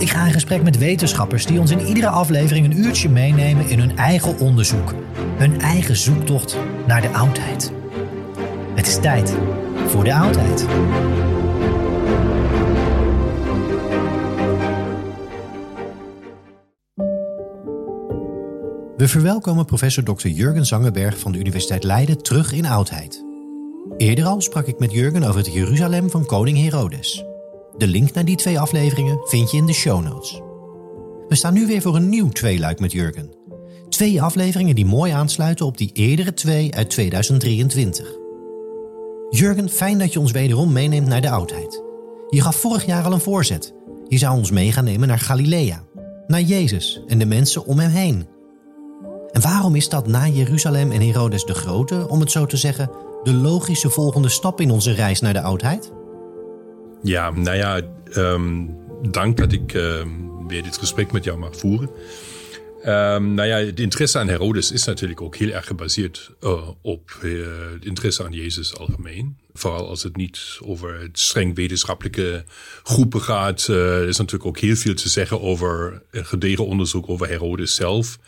Ik ga in gesprek met wetenschappers die ons in iedere aflevering een uurtje meenemen in hun eigen onderzoek, hun eigen zoektocht naar de oudheid. Het is tijd voor de oudheid. We verwelkomen professor Dr. Jurgen Zangenberg van de Universiteit Leiden terug in oudheid. Eerder al sprak ik met Jurgen over het Jeruzalem van koning Herodes. De link naar die twee afleveringen vind je in de show notes. We staan nu weer voor een nieuw tweeluik met Jurgen. Twee afleveringen die mooi aansluiten op die eerdere twee uit 2023. Jurgen, fijn dat je ons wederom meeneemt naar de oudheid. Je gaf vorig jaar al een voorzet. Je zou ons mee gaan nemen naar Galilea, naar Jezus en de mensen om hem heen. En waarom is dat na Jeruzalem en Herodes de Grote, om het zo te zeggen, de logische volgende stap in onze reis naar de oudheid? Ja, nou ja, um, dank dat ik um, weer dit gesprek met jou mag voeren. Um, nou ja, het interesse aan Herodes is natuurlijk ook heel erg gebaseerd uh, op uh, het interesse aan Jezus algemeen. Vooral als het niet over streng wetenschappelijke groepen gaat. Uh, er is natuurlijk ook heel veel te zeggen over gedegen onderzoek over Herodes zelf.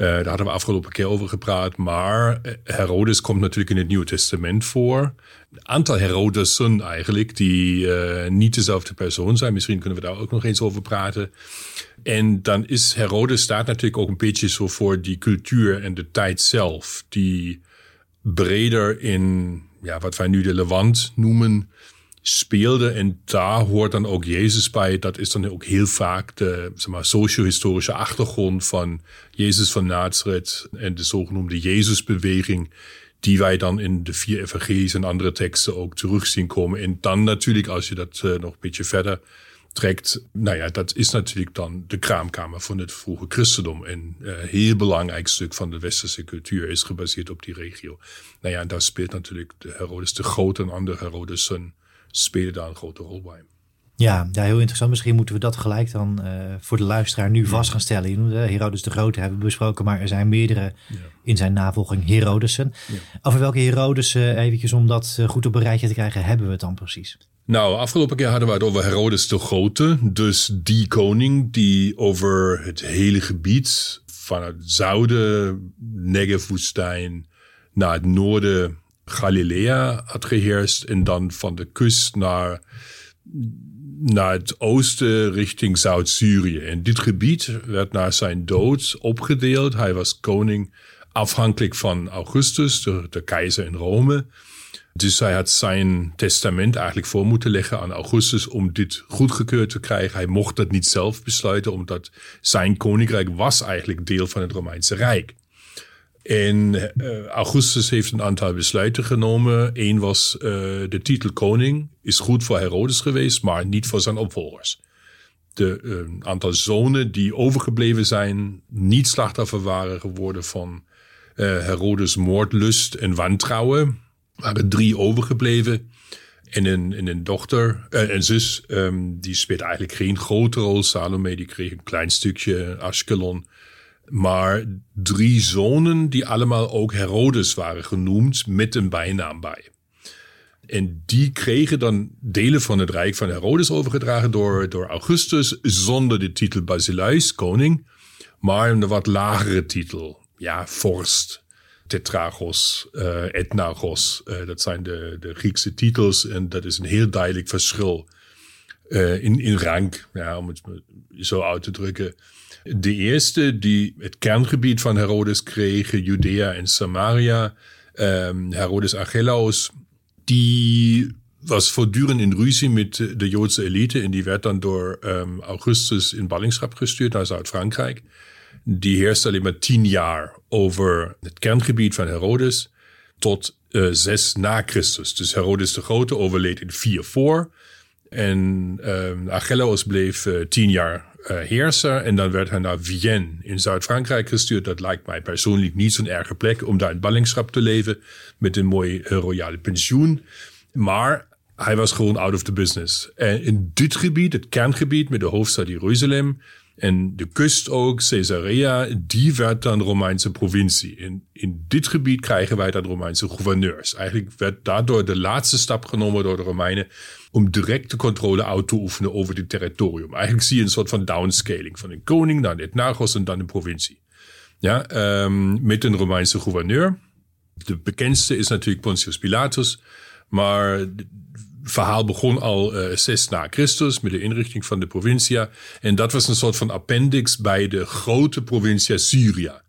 Uh, daar hadden we afgelopen keer over gepraat. Maar Herodes komt natuurlijk in het Nieuwe Testament voor. Een aantal Herodesen eigenlijk, die uh, niet dezelfde persoon zijn. Misschien kunnen we daar ook nog eens over praten. En dan is Herodes staat natuurlijk ook een beetje zo voor die cultuur en de tijd zelf. Die breder in ja, wat wij nu de Levant noemen speelde. En daar hoort dan ook Jezus bij. Dat is dan ook heel vaak de zeg maar, socio-historische achtergrond van Jezus van Nazareth en de zogenoemde Jezusbeweging, die wij dan in de vier evangelies en andere teksten ook terug zien komen. En dan natuurlijk, als je dat uh, nog een beetje verder trekt, nou ja, dat is natuurlijk dan de kraamkamer van het vroege christendom. En een heel belangrijk stuk van de westerse cultuur is gebaseerd op die regio. Nou ja, en daar speelt natuurlijk de Herodes de Grote en andere Herodesen spelen daar een grote rol bij. Ja, ja, heel interessant. Misschien moeten we dat gelijk dan uh, voor de luisteraar nu vast gaan stellen. Herodes de Grote hebben we besproken, maar er zijn meerdere ja. in zijn navolging Herodesen. Over welke Herodes, uh, eventjes om dat goed op een rijtje te krijgen, hebben we het dan precies? Nou, afgelopen keer hadden we het over Herodes de Grote. Dus die koning die over het hele gebied van het zuiden, Negev-woestijn, naar het noorden Galilea had geheerst. En dan van de kust naar, naar het oosten richting Zuid-Syrië. En dit gebied werd na zijn dood opgedeeld. Hij was koning afhankelijk van Augustus, de, de keizer in Rome. Dus hij had zijn testament eigenlijk voor moeten leggen aan Augustus om dit goedgekeurd te krijgen. Hij mocht dat niet zelf besluiten, omdat zijn koninkrijk was eigenlijk deel van het Romeinse Rijk. En uh, Augustus heeft een aantal besluiten genomen. Eén was uh, de titel koning is goed voor Herodes geweest, maar niet voor zijn opvolgers. De uh, aantal zonen die overgebleven zijn, niet slachtoffer waren geworden van Herodes moordlust en wantrouwen waren drie overgebleven. En een, en een dochter, een zus, um, die speelt eigenlijk geen grote rol. Salome, die kreeg een klein stukje, Ashkelon. Maar drie zonen die allemaal ook Herodes waren genoemd, met een bijnaam bij. En die kregen dan delen van het rijk van Herodes overgedragen door, door Augustus, zonder de titel Basileus, koning, maar een wat lagere titel, ja, vorst. Tetragos, uh, Etnagos. Uh, dat zijn de, de Griekse titels en dat is een heel duidelijk verschil uh, in, in rang, ja, om het zo uit te drukken. De eerste die het kerngebied van Herodes kreeg, Judea en Samaria, um, Herodes Archelaus, die was voortdurend in ruzie met de Joodse elite en die werd dan door um, Augustus in ballingschap gestuurd naar Zuid-Frankrijk die heerst alleen maar tien jaar over het kerngebied van Herodes tot uh, zes na Christus. Dus Herodes de Grote overleed in vier voor. En uh, Achilleus bleef uh, tien jaar uh, heerser. En dan werd hij naar Vienne in Zuid-Frankrijk gestuurd. Dat lijkt mij persoonlijk niet zo'n erge plek om daar in ballingschap te leven. Met een mooi royale pensioen. Maar hij was gewoon out of the business. En in dit gebied, het kerngebied met de hoofdstad Jeruzalem, en de kust ook, Caesarea, die werd dan Romeinse provincie. In, in dit gebied krijgen wij dan Romeinse gouverneurs. Eigenlijk werd daardoor de laatste stap genomen door de Romeinen om directe controle uit te oefenen over dit territorium. Eigenlijk zie je een soort van downscaling van een koning naar het nagos en dan een provincie. Ja, um, met een Romeinse gouverneur. De bekendste is natuurlijk Pontius Pilatus, maar verhaal begon al uh, zes na Christus met de inrichting van de provincia. En dat was een soort van appendix bij de grote provincia Syria.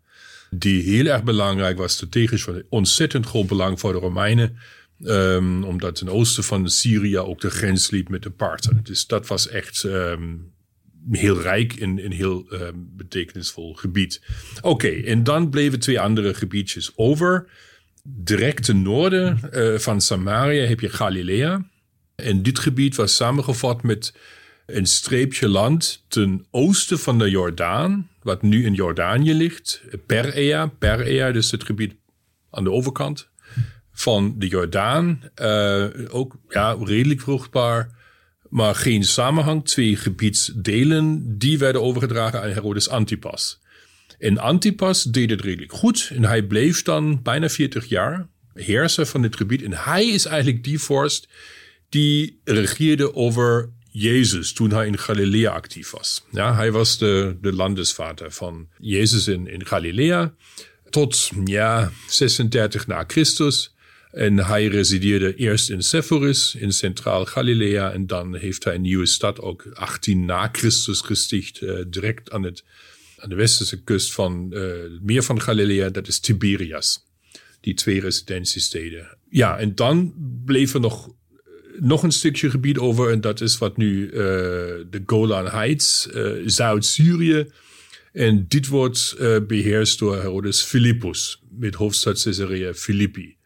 Die heel erg belangrijk was, strategisch van ontzettend groot belang voor de Romeinen. Um, omdat ten oosten van Syrië ook de grens liep met de Parten. Dus dat was echt um, heel rijk en een heel um, betekenisvol gebied. Oké, en dan bleven twee andere gebiedjes over. Direct ten noorden uh, van Samaria heb je Galilea. En dit gebied was samengevat met een streepje land ten oosten van de Jordaan, wat nu in Jordanië ligt. Perea, Perea, dus het gebied aan de overkant van de Jordaan. Uh, ook ja, redelijk vruchtbaar, maar geen samenhang. Twee gebiedsdelen, die werden overgedragen aan Herodes Antipas. En Antipas deed het redelijk goed en hij bleef dan bijna 40 jaar heerser van dit gebied. En hij is eigenlijk die vorst die regeerde over Jezus toen hij in Galilea actief was. Ja, hij was de, de landesvater van Jezus in, in Galilea tot ja, 36 na Christus. En hij resideerde eerst in Sepphoris in Centraal Galilea. En dan heeft hij een nieuwe stad, ook 18 na Christus gesticht, uh, direct aan, het, aan de westerse kust van uh, het meer van Galilea. Dat is Tiberias. Die twee residentiesteden. Ja, en dan bleef er nog nog een stukje gebied over. En dat is wat nu de Golan Heights, Zuid-Syrië. En dit wordt uh, beheerst door Herodes Philippus met hoofdstad Caesarea Philippi.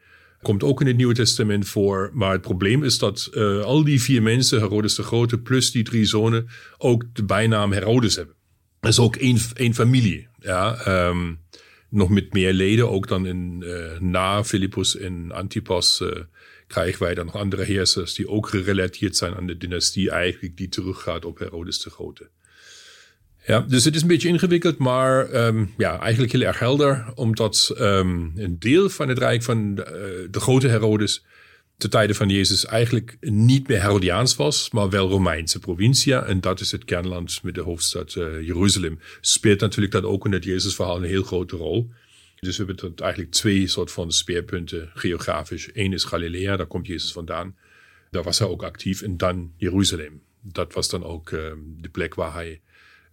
Komt ook in het Nieuwe Testament voor. Maar het probleem is dat al die vier mensen, Herodes de Grote plus die drie zonen, ook de bijnaam Herodes hebben. Dat is ook één, één familie. Ja, um, nog met meer leden, ook dan in, na Philippus en Antipas krijgen wij dan nog andere heersers die ook gerelateerd zijn aan de dynastie eigenlijk die teruggaat op Herodes de Grote. Ja, dus het is een beetje ingewikkeld, maar um, ja, eigenlijk heel erg helder, omdat um, een deel van het rijk van de, uh, de grote Herodes te tijden van Jezus eigenlijk niet meer Herodiaans was, maar wel Romeinse provincia. En dat is het kernland met de hoofdstad uh, Jeruzalem. Speelt natuurlijk dat ook in het Jezusverhaal een heel grote rol. Dus we hebben eigenlijk twee soort van speerpunten geografisch. Eén is Galilea, daar komt Jezus vandaan. Daar was hij ook actief. En dan Jeruzalem. Dat was dan ook uh, de plek waar hij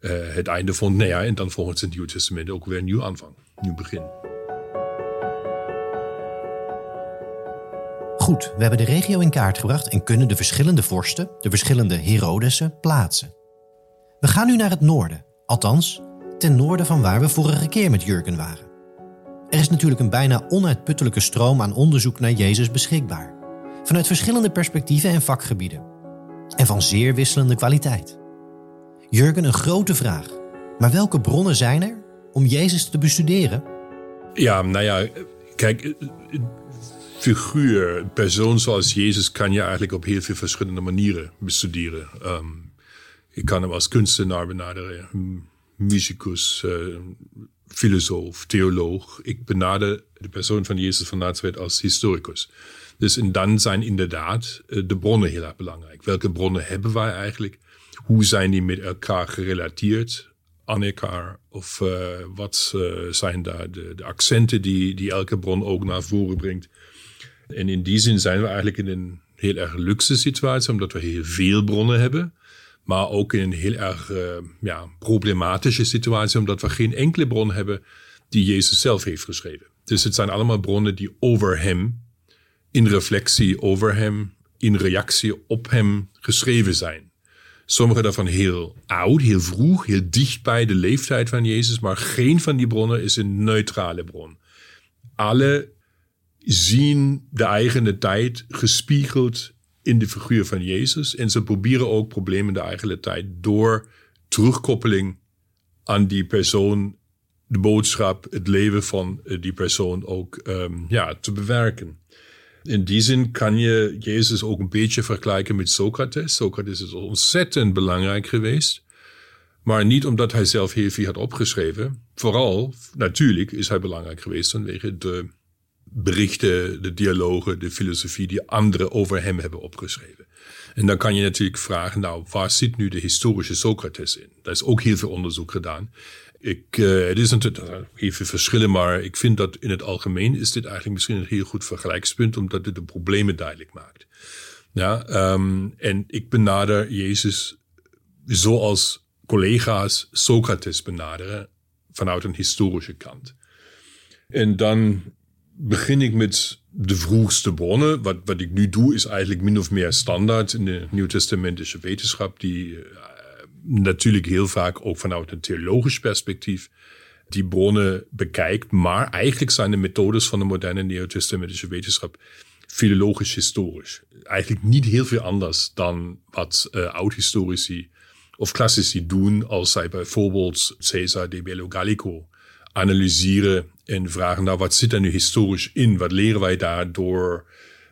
het einde vond. Nou ja, en dan volgens het Nieuwe Testament ook weer een nieuw aanvang, nieuw begin. Goed, we hebben de regio in kaart gebracht en kunnen de verschillende vorsten, de verschillende Herodesen, plaatsen. We gaan nu naar het noorden, althans ten noorden van waar we vorige keer met Jurgen waren. Er is natuurlijk een bijna onuitputtelijke stroom aan onderzoek naar Jezus beschikbaar, vanuit verschillende perspectieven en vakgebieden, en van zeer wisselende kwaliteit. Jurgen, een grote vraag. Maar welke bronnen zijn er om Jezus te bestuderen? Ja, nou ja, kijk, figuur, een persoon zoals Jezus kan je eigenlijk op heel veel verschillende manieren bestuderen. Ik kan hem als kunstenaar benaderen, muzikus, uh, filosoof, theoloog. Ik benader de persoon van Jezus van Nazareth als historicus. Dus en dan zijn inderdaad uh, de bronnen heel erg belangrijk. Welke bronnen hebben wij eigenlijk? Hoe zijn die met elkaar gerelateerd aan elkaar? Of uh, wat uh, zijn daar de, de, accenten die, die elke bron ook naar voren brengt? En in die zin zijn we eigenlijk in een heel erg luxe situatie, omdat we heel veel bronnen hebben. Maar ook in een heel erg uh, ja, problematische situatie, omdat we geen enkele bron hebben die Jezus zelf heeft geschreven. Dus het zijn allemaal bronnen die over hem, in reflectie over hem, in reactie op hem geschreven zijn. Sommige daarvan heel oud, heel vroeg, heel dicht bij de leeftijd van Jezus, maar geen van die bronnen is een neutrale bron. Alle zien de eigen tijd gespiegeld in de figuur van Jezus. En ze proberen ook problemen de eigen tijd door terugkoppeling aan die persoon, de boodschap, het leven van eh, die persoon ook um, ja, te bewerken. In die zin kan je Jezus ook een beetje vergelijken met Socrates. Socrates is ontzettend belangrijk geweest. Maar niet omdat hij zelf heel veel had opgeschreven. Vooral, natuurlijk, is hij belangrijk geweest vanwege de berichten, de dialogen, de filosofie die anderen over hem hebben opgeschreven. En dan kan je natuurlijk vragen, nou, waar zit nu de historische Socrates in? Daar is ook heel veel onderzoek gedaan. Ik, uh, het is natuurlijk heel veel verschillen, maar ik vind dat in het algemeen is dit eigenlijk misschien een heel goed vergelijkspunt, omdat het de problemen duidelijk maakt. Ja, um, en ik benader Jezus zoals collega's Socrates benaderen vanuit een historische kant. En dan begin ik met de vroegste bronnen. Wat, wat ik nu doe, is eigenlijk min of meer standaard in de nieuwtestamentische wetenschap, die uh, natuurlijk heel vaak ook vanuit een theologisch perspectief die bronnen bekijkt. Maar eigenlijk zijn de methodes van de moderne nieuwtestamentische wetenschap filologisch-historisch. Eigenlijk niet heel veel anders dan wat uh, oud-historici of klassici doen als zij bijvoorbeeld Caesar de Bello Gallico analyseren en vragen, nou, wat zit er nu historisch in? Wat leren wij daardoor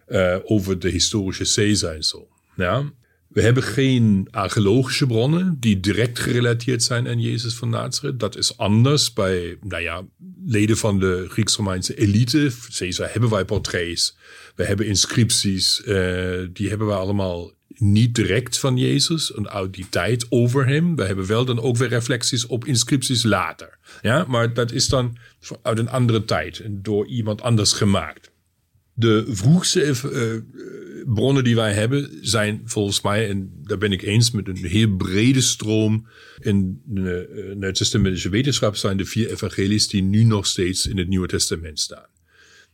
uh, over de historische Caesar en zo? Ja? We hebben geen archeologische bronnen die direct gerelateerd zijn aan Jezus van Nazareth. Dat is anders bij, nou ja, leden van de Grieks-Romeinse elite. Caesar hebben wij portretten. We hebben inscripties. Uh, die hebben we allemaal niet direct van Jezus en uit die tijd over hem. We hebben wel dan ook weer reflecties op inscripties later. Ja, maar dat is dan uit een andere tijd en door iemand anders gemaakt. De vroegste uh, bronnen die wij hebben zijn volgens mij, en daar ben ik eens met een heel brede stroom in de uh, testamentische wetenschap, zijn de vier evangelies die nu nog steeds in het Nieuwe Testament staan.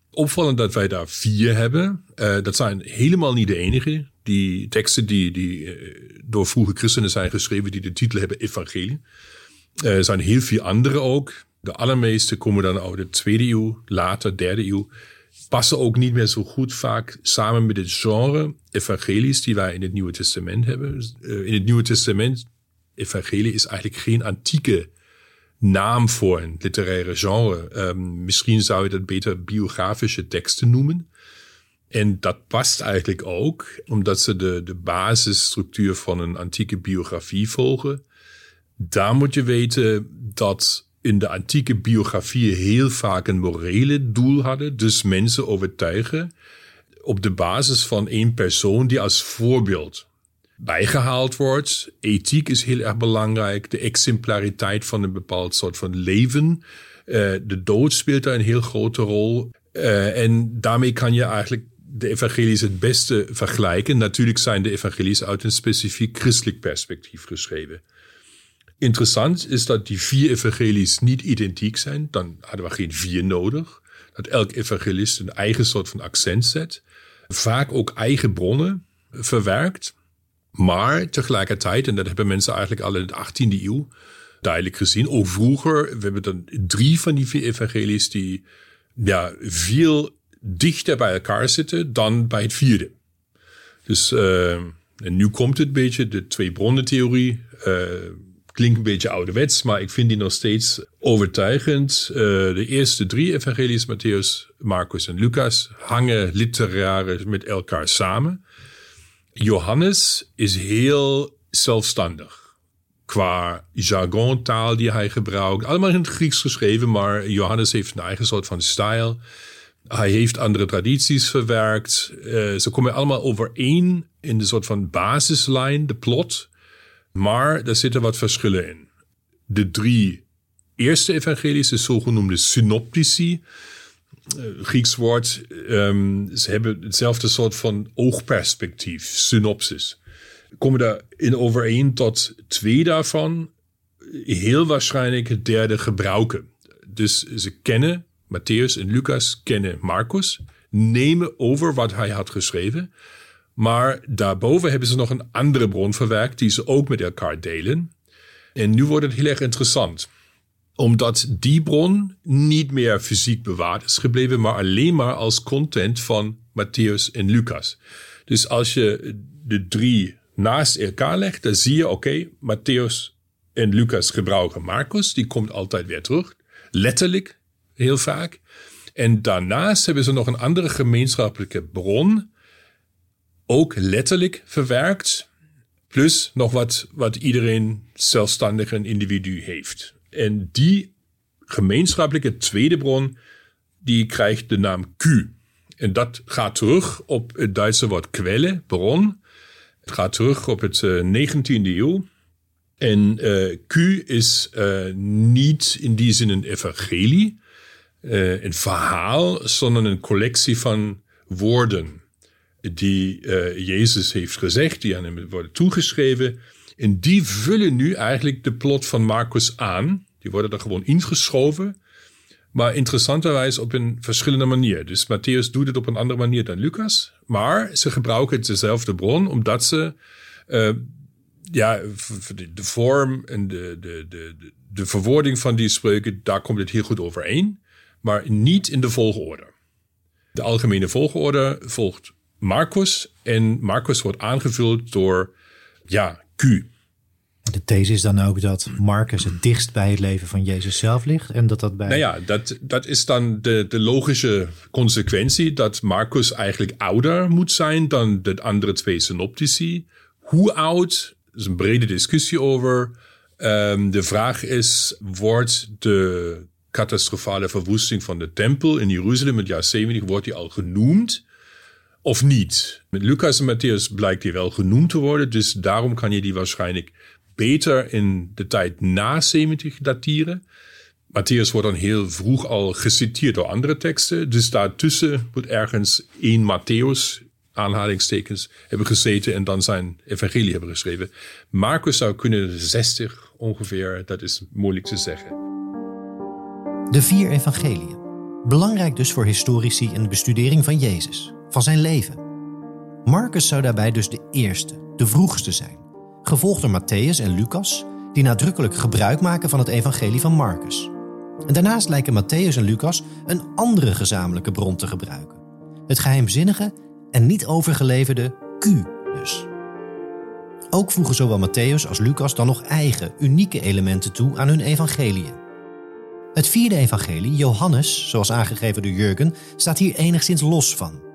Opvallend dat wij daar vier hebben. Uh, dat zijn helemaal niet de enige die teksten die, die door vroege christenen zijn geschreven, die de titel hebben Evangelie. Zijn heel veel andere ook. De allermeeste komen dan uit de tweede eeuw, later derde eeuw. Passen ook niet meer zo goed vaak samen met het genre evangelies die wij in het Nieuwe Testament hebben. Uh, in het Nieuwe Testament, evangelie is eigenlijk geen antieke naam voor een literaire genre. Um, misschien zou je dat beter biografische teksten noemen. En dat past eigenlijk ook, omdat ze de, de basisstructuur van een antieke biografie volgen. Daar moet je weten dat in de antieke biografieën heel vaak een morele doel hadden. Dus mensen overtuigen op de basis van één persoon die als voorbeeld bijgehaald wordt. Ethiek is heel erg belangrijk. De exemplariteit van een bepaald soort van leven. Uh, de dood speelt daar een heel grote rol. Uh, en daarmee kan je eigenlijk de evangelies het beste vergelijken. Natuurlijk zijn de evangelies uit een specifiek christelijk perspectief geschreven. Interessant is dat die vier evangelies niet identiek zijn. Dan hadden we geen vier nodig. Dat elk evangelist een eigen soort van accent zet. vaak ook eigen bronnen verwerkt. Maar tegelijkertijd, en dat hebben mensen eigenlijk al in de 18e eeuw duidelijk gezien, ook vroeger, we hebben dan drie van die vier evangelies die ja, veel dichter bij elkaar zitten dan bij het vierde. Dus uh, en nu komt het een beetje, de twee bronnen theorie. Uh, klinkt een beetje ouderwets, maar ik vind die nog steeds overtuigend. Uh, de eerste drie evangelies, Matthäus, Marcus en Lucas, hangen literarisch met elkaar samen. Johannes is heel zelfstandig. Qua jargontaal die hij gebruikt. Allemaal in het Grieks geschreven, maar Johannes heeft een eigen soort van stijl. Hij heeft andere tradities verwerkt. Uh, ze komen allemaal overeen in de soort van basislijn, de plot. Maar er zitten wat verschillen in. De drie eerste evangelies, de zogenoemde synoptici, uh, Grieks woord, um, ze hebben hetzelfde soort van oogperspectief, synopsis. Komen daar in overeen tot twee daarvan heel waarschijnlijk het derde gebruiken. Dus ze kennen Matthäus en Lucas kennen Marcus, nemen over wat hij had geschreven. Maar daarboven hebben ze nog een andere bron verwerkt die ze ook met elkaar delen. En nu wordt het heel erg interessant. Omdat die bron niet meer fysiek bewaard is gebleven, maar alleen maar als content van Matthäus en Lucas. Dus als je de drie naast elkaar legt, dan zie je, oké, Matthäus en Lucas gebruiken Marcus, die komt altijd weer terug. Letterlijk heel vaak. En daarnaast hebben ze nog een andere gemeenschappelijke bron, ook letterlijk verwerkt, plus nog wat, wat iedereen zelfstandig een individu heeft. En die gemeenschappelijke tweede bron, die krijgt de naam Q. En dat gaat terug op het Duitse woord Quelle, bron. Het gaat terug op het uh, eh, 19e eeuw. En uh, Q is uh, niet in die zin een evangelie, een verhaal, sondern een collectie van woorden die uh, Jezus heeft gezegd, die aan hem worden toegeschreven. En die vullen nu eigenlijk de plot van Marcus aan. Die worden er gewoon ingeschoven. Maar interessanterwijs op een verschillende manier. Dus Matthäus doet het op een andere manier dan Lucas. Maar ze gebruiken dezelfde bron, omdat ze uh, ja, de vorm en de, de, de, de verwoording van die spreuken, daar komt het heel goed overeen maar niet in de volgorde. De algemene volgorde volgt Marcus en Marcus wordt aangevuld door ja, Q. De these is dan ook dat Marcus het dichtst bij het leven van Jezus zelf ligt en dat dat bij. Nou ja, dat, dat is dan de, de logische consequentie dat Marcus eigenlijk ouder moet zijn dan de andere twee synoptici. Hoe oud? Er is een brede discussie over. Um, de vraag is: wordt de catastrofale verwoesting van de tempel in Jeruzalem in het jaar 70 wordt die al genoemd of niet. Met Lucas en Matthäus blijkt die wel genoemd te worden, dus daarom kan je die waarschijnlijk beter in de tijd na 70 dateren. Matthäus wordt dan heel vroeg al geciteerd door andere teksten, dus daartussen moet ergens één Matthäus aanhalingstekens hebben gezeten en dan zijn evangelie hebben geschreven. Marcus zou kunnen 60 ongeveer, dat is moeilijk te zeggen. De vier evangeliën. Belangrijk dus voor historici in de bestudering van Jezus, van zijn leven. Marcus zou daarbij dus de eerste, de vroegste zijn, gevolgd door Matthäus en Lucas, die nadrukkelijk gebruik maken van het evangelie van Marcus. En daarnaast lijken Matthäus en Lucas een andere gezamenlijke bron te gebruiken. Het geheimzinnige en niet overgeleverde Q dus. Ook voegen zowel Matthäus als Lucas dan nog eigen, unieke elementen toe aan hun evangeliën. Het vierde evangelie, Johannes, zoals aangegeven door Jurgen, staat hier enigszins los van.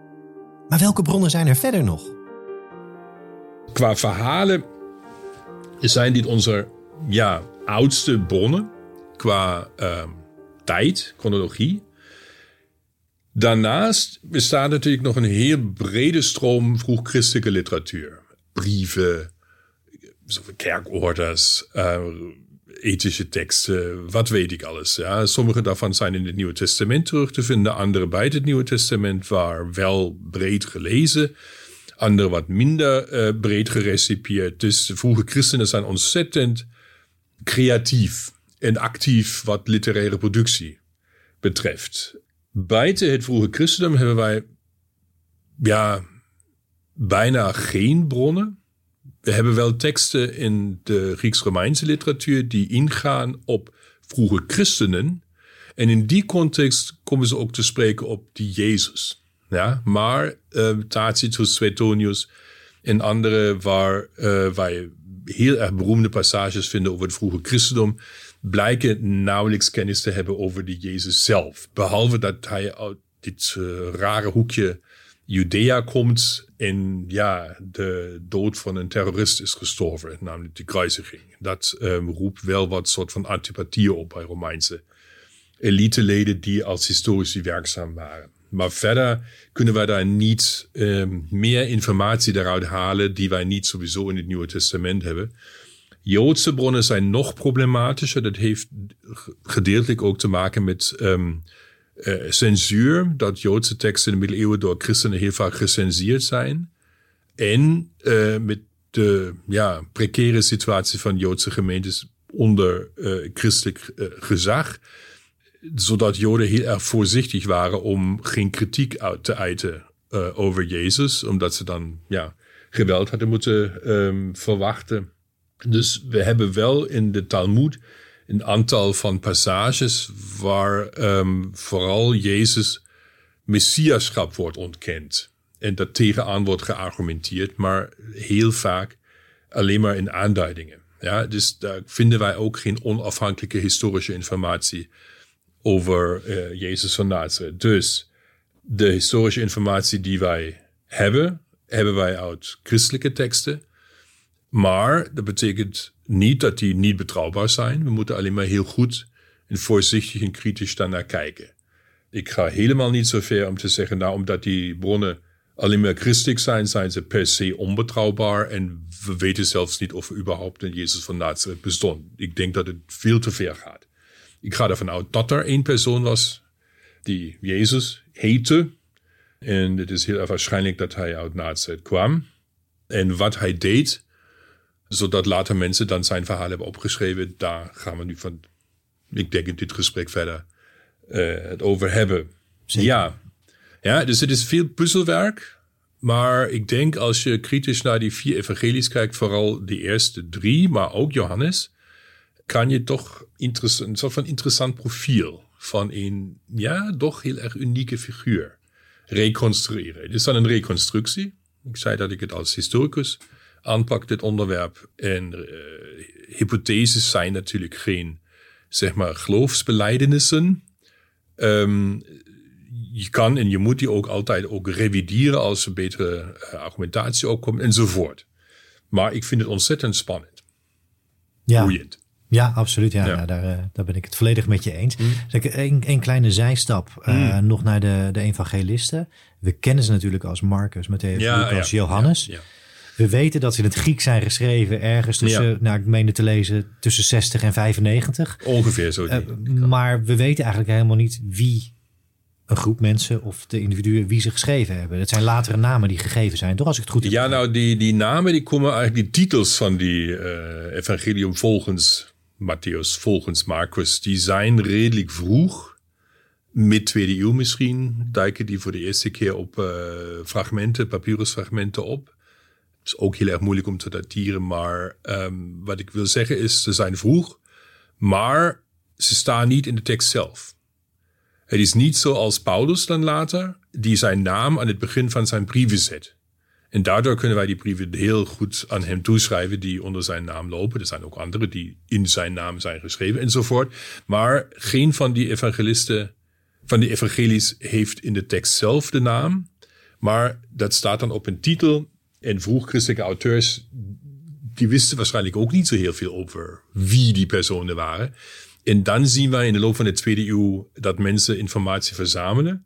Maar welke bronnen zijn er verder nog? Qua verhalen zijn dit onze ja, oudste bronnen qua uh, tijd, chronologie. Daarnaast bestaat natuurlijk nog een heel brede stroom vroeg-christelijke literatuur. Brieven, kerkorders, uh, ethische teksten, wat weet ik alles. Ja. Sommige daarvan zijn in het Nieuwe Testament terug te vinden, andere bij het Nieuwe Testament, waar wel breed gelezen, andere wat minder uh, breed gerecipieerd. Dus vroege christenen zijn ontzettend creatief en actief wat literaire productie betreft. Buiten het vroege christendom hebben wij ja, bijna geen bronnen. We hebben wel teksten in de Grieks-Romeinse literatuur die ingaan op vroege christenen. En in die context komen ze ook te spreken op die Jezus. Ja, maar uh, Tacitus, Suetonius en andere waar uh, wij heel erg beroemde passages vinden over het vroege christendom, blijken nauwelijks kennis te hebben over die Jezus zelf. Behalve dat hij dit uh, rare hoekje Judea komt en ja, de dood van een terrorist is gestorven, namelijk de kruisiging. Dat um, roept wel wat soort van antipathie op bij Romeinse eliteleden die als historici werkzaam waren. Maar verder kunnen wij daar niet um, meer informatie daaruit halen die wij niet sowieso in het Nieuwe Testament hebben. Joodse bronnen zijn nog problematischer. Dat heeft gedeeltelijk ook te maken met um, uh, censuur. Dat Joodse teksten in de middeleeuwen door christenen heel vaak gecensureerd zijn. En uh, met de ja, precaire situatie van Joodse gemeentes onder uh, christelijk gezag zodat Joden heel erg voorzichtig waren om geen kritiek uit te uiten uh, over Jezus, omdat ze dan ja, geweld hadden moeten um, verwachten. Dus we hebben wel in de Talmud een aantal van passages waar um, vooral Jezus messiaschap wordt ontkend. En dat tegenaan wordt geargumenteerd, maar heel vaak alleen maar in aanduidingen. Ja, dus daar vinden wij ook geen onafhankelijke historische informatie over uh, Jezus van Nazareth. Dus de historische informatie die wij hebben, hebben wij uit christelijke teksten. Maar dat betekent niet dat die niet betrouwbaar zijn. We moeten alleen maar heel goed en voorzichtig en kritisch daarnaar kijken. Ik ga helemaal niet zo ver om te zeggen, nou, omdat die bronnen alleen maar christelijk zijn, zijn ze per se onbetrouwbaar. En we weten zelfs niet of er überhaupt een Jezus van Nazareth bestond. Ik denk dat het veel te ver gaat. Ik ga ervan uit dat er één persoon was die Jezus heette. En het is heel waarschijnlijk dat hij uit Nazareth kwam. En wat hij deed, zodat later mensen dan zijn verhaal hebben opgeschreven, daar gaan we nu van, ik denk in dit gesprek verder uh, het over hebben. Ja. ja, dus het is veel puzzelwerk. Maar ik denk als je kritisch naar die vier evangelies kijkt, vooral die eerste drie, maar ook Johannes, kan je toch een soort van interessant profiel van een, ja, toch heel erg unieke figuur reconstrueren. Het is dan een reconstructie. Ik zei dat ik het als historicus aanpak, dit onderwerp. En uh, hypotheses zijn natuurlijk geen, zeg maar, geloofsbelijdenissen. Um, je kan en je moet die ook altijd ook revideren als er betere uh, argumentatie opkomt enzovoort. Maar ik vind het ontzettend spannend. Ja. Boeiend. Ja, absoluut. Ja, Nou, daar, eh, daar ben ik het volledig met je eens. Mm. een, een kleine zijstap uh, nog naar de, de evangelisten. We kennen ze natuurlijk als Marcus, Matthäus, ja, Lucas, Johannes. We weten dat ze in het Griek zijn geschreven ergens tussen, nou ik meende te lezen, tussen 60 en 95. Ongeveer zo. Uh, maar we weten eigenlijk helemaal niet wie een groep mensen of de individuen wie ze geschreven hebben. Het zijn latere namen die gegeven zijn, toch als ik het goed heb. Ja, nou die, die namen die komen eigenlijk, die titels van die uh, evangelium volgens Matthäus volgens Marcus, die zijn redelijk vroeg, mid tweede eeuw misschien, duiken die voor de eerste keer op uh, fragmenten, papyrusfragmenten op. Is ook heel erg moeilijk om te dateren, maar um, wat ik wil zeggen is, ze zijn vroeg, maar ze staan niet in de tekst zelf. Het is niet zoals Paulus dan later, die zijn naam aan het begin van zijn brieven zet. En daardoor kunnen wij die brieven heel goed aan hem toeschrijven die onder zijn naam lopen. Er zijn ook andere die in zijn naam zijn geschreven enzovoort. Maar geen van die evangelisten, van die evangelies heeft in de tekst zelf de naam. Maar dat staat dan op een titel. En vroeg christelijke auteurs, die wisten waarschijnlijk ook niet zo heel veel over wie die personen waren. En dan zien wij in de loop van de tweede eeuw dat mensen informatie verzamelen.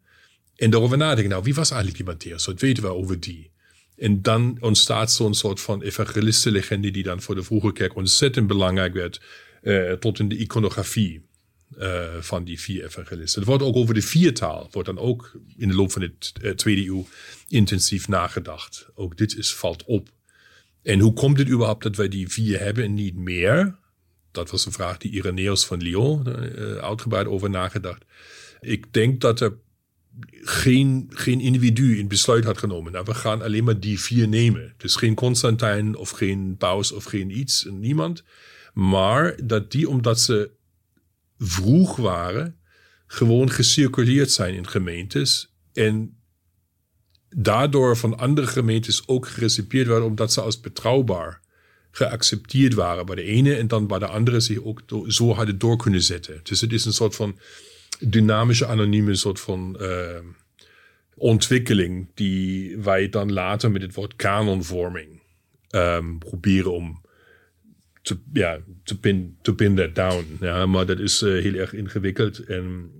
En daarover nadenken, nou, wie was eigenlijk die Matthäus? Wat weten we over die? En dan ontstaat zo'n soort van evangelistenlegende die dan voor de vroege kerk ontzettend belangrijk werd, uh, tot in de iconografie uh, van die vier evangelisten. Er wordt ook over de viertaal, wordt dan ook in de loop van de uh, tweede eeuw intensief nagedacht. Ook dit is, valt op. En hoe komt het überhaupt dat wij die vier hebben en niet meer? Dat was een vraag die Irenaeus van Lyon uitgebreid over nagedacht. Ik denk dat er geen, geen individu een besluit had genomen. Nou, we gaan alleen maar die vier nemen. Dus geen Constantijn of geen Paus of geen iets, niemand. Maar dat die, omdat ze vroeg waren, gewoon gecirculeerd zijn in gemeentes. En daardoor van andere gemeentes ook gerecipieerd werden, omdat ze als betrouwbaar geaccepteerd waren bij de ene en dan bij de andere zich ook zo hadden door kunnen zetten. Dus het is een soort van dynamische, anonieme soort van uh, ontwikkeling die wij dan later met het woord kanonvorming um, proberen om te, ja, te, pin, te pin that down. Ja, maar dat is uh, heel erg ingewikkeld en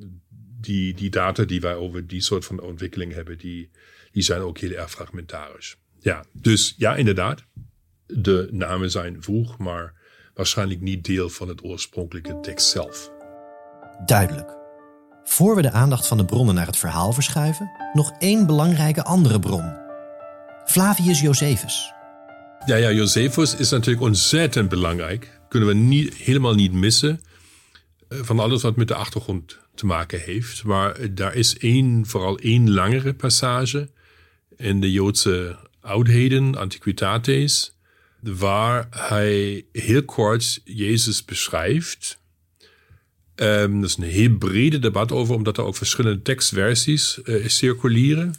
die, die data die wij over die soort van ontwikkeling hebben, die, die zijn ook heel erg fragmentarisch. Ja, dus ja, inderdaad. De namen zijn vroeg, maar waarschijnlijk niet deel van het oorspronkelijke tekst zelf. Duidelijk. Voor we de aandacht van de bronnen naar het verhaal verschuiven, nog één belangrijke andere bron. Flavius Josephus. Ja, ja, Josephus is natuurlijk ontzettend belangrijk. Kunnen we niet, helemaal niet missen. Eh, van alles wat met de achtergrond te maken heeft. Maar daar is één, vooral één langere passage in de Joodse oudheden, Antiquitates, waar hij heel kort Jezus beschrijft. Um, dat is een heel brede debat over, omdat er ook verschillende tekstversies uh, circuleren.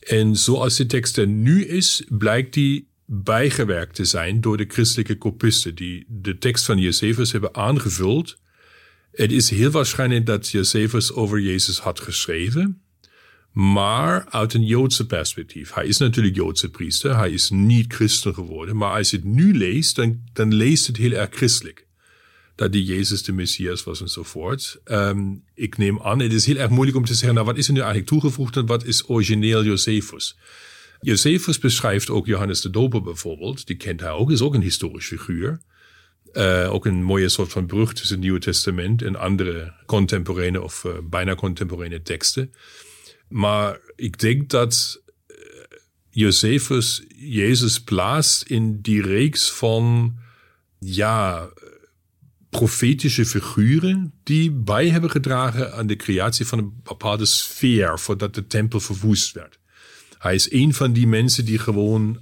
En zoals de tekst er nu is, blijkt die bijgewerkt te zijn door de christelijke kopisten, die de tekst van Josephus hebben aangevuld. Het is heel waarschijnlijk dat Josephus over Jezus had geschreven, maar uit een Joodse perspectief. Hij is natuurlijk Joodse priester, hij is niet christen geworden, maar als je het nu leest, dan, leest het heel erg christelijk dat die Jezus de Messias was enzovoort. Um, ik neem aan, het is heel erg moeilijk om te zeggen, nou wat is er nu eigenlijk toegevoegd en wat is origineel Josephus? Josephus beschrijft ook Johannes de Doper bijvoorbeeld, die kent hij ook, is ook een historisch figuur. Uh, ook een mooie soort van brug tussen het Nieuwe Testament en andere contemporaine of uh, bijna contemporaine teksten. Maar ik denk dat uh, Josephus Jezus plaatst in die reeks van ja, profetische figuren die bij hebben gedragen aan de creatie van een bepaalde sfeer voordat de tempel verwoest werd. Hij is een van die mensen die gewoon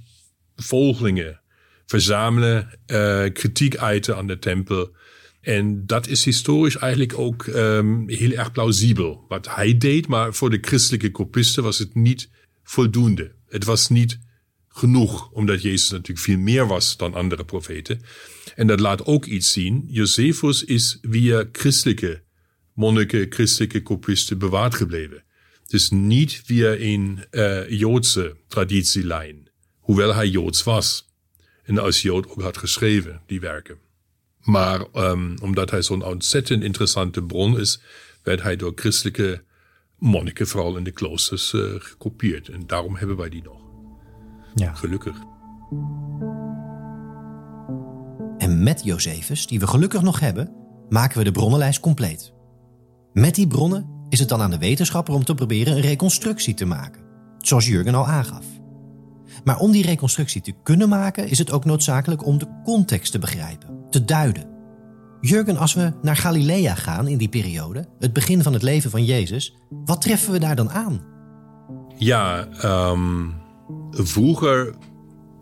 volgelingen verzamelen, uh, kritiek uiten aan de tempel. En dat is historisch eigenlijk ook um, heel erg plausibel wat hij deed, maar voor de christelijke kopisten was het niet voldoende. Het was niet genoeg, omdat Jezus natuurlijk veel meer was dan andere profeten. En dat laat ook iets zien. Josephus is via christelijke monniken, christelijke kopisten bewaard gebleven. Dus niet via een uh, Joodse traditielijn, hoewel hij Joods was. En als Jood ook had geschreven, die werken. Maar um, omdat hij zo'n ontzettend interessante bron is, werd hij door christelijke monniken, vooral in de kloosters, uh, gekopieerd. En daarom hebben wij die nog. Ja. Gelukkig. En met Josephus, die we gelukkig nog hebben, maken we de bronnenlijst compleet. Met die bronnen is het dan aan de wetenschapper om te proberen een reconstructie te maken, zoals Jurgen al aangaf. Maar om die reconstructie te kunnen maken, is het ook noodzakelijk om de context te begrijpen, te duiden. Jurgen, als we naar Galilea gaan in die periode, het begin van het leven van Jezus, wat treffen we daar dan aan? Ja, um, vroeger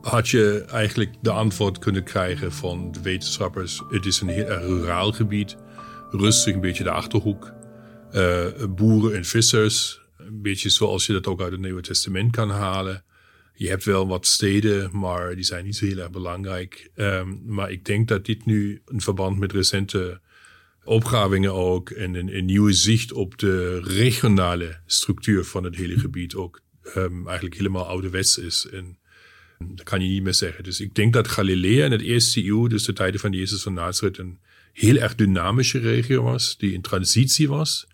had je eigenlijk de antwoord kunnen krijgen van de wetenschappers. Het is een heel ruraal gebied, rustig, een beetje de achterhoek. Uh, boeren en vissers, een beetje zoals je dat ook uit het Nieuwe Testament kan halen. Je hebt wel wat steden, maar die zijn niet zo heel erg belangrijk. Um, maar ik denk dat dit nu in verband met recente opgravingen ook en een, een, nieuwe zicht op de regionale structuur van het hele gebied ook um, eigenlijk helemaal ouderwets is. En dat kan je niet meer zeggen. Dus ik denk dat Galilea in het eerste eeuw, dus de tijden van Jezus van Nazareth, een heel erg dynamische regio was, die in transitie was.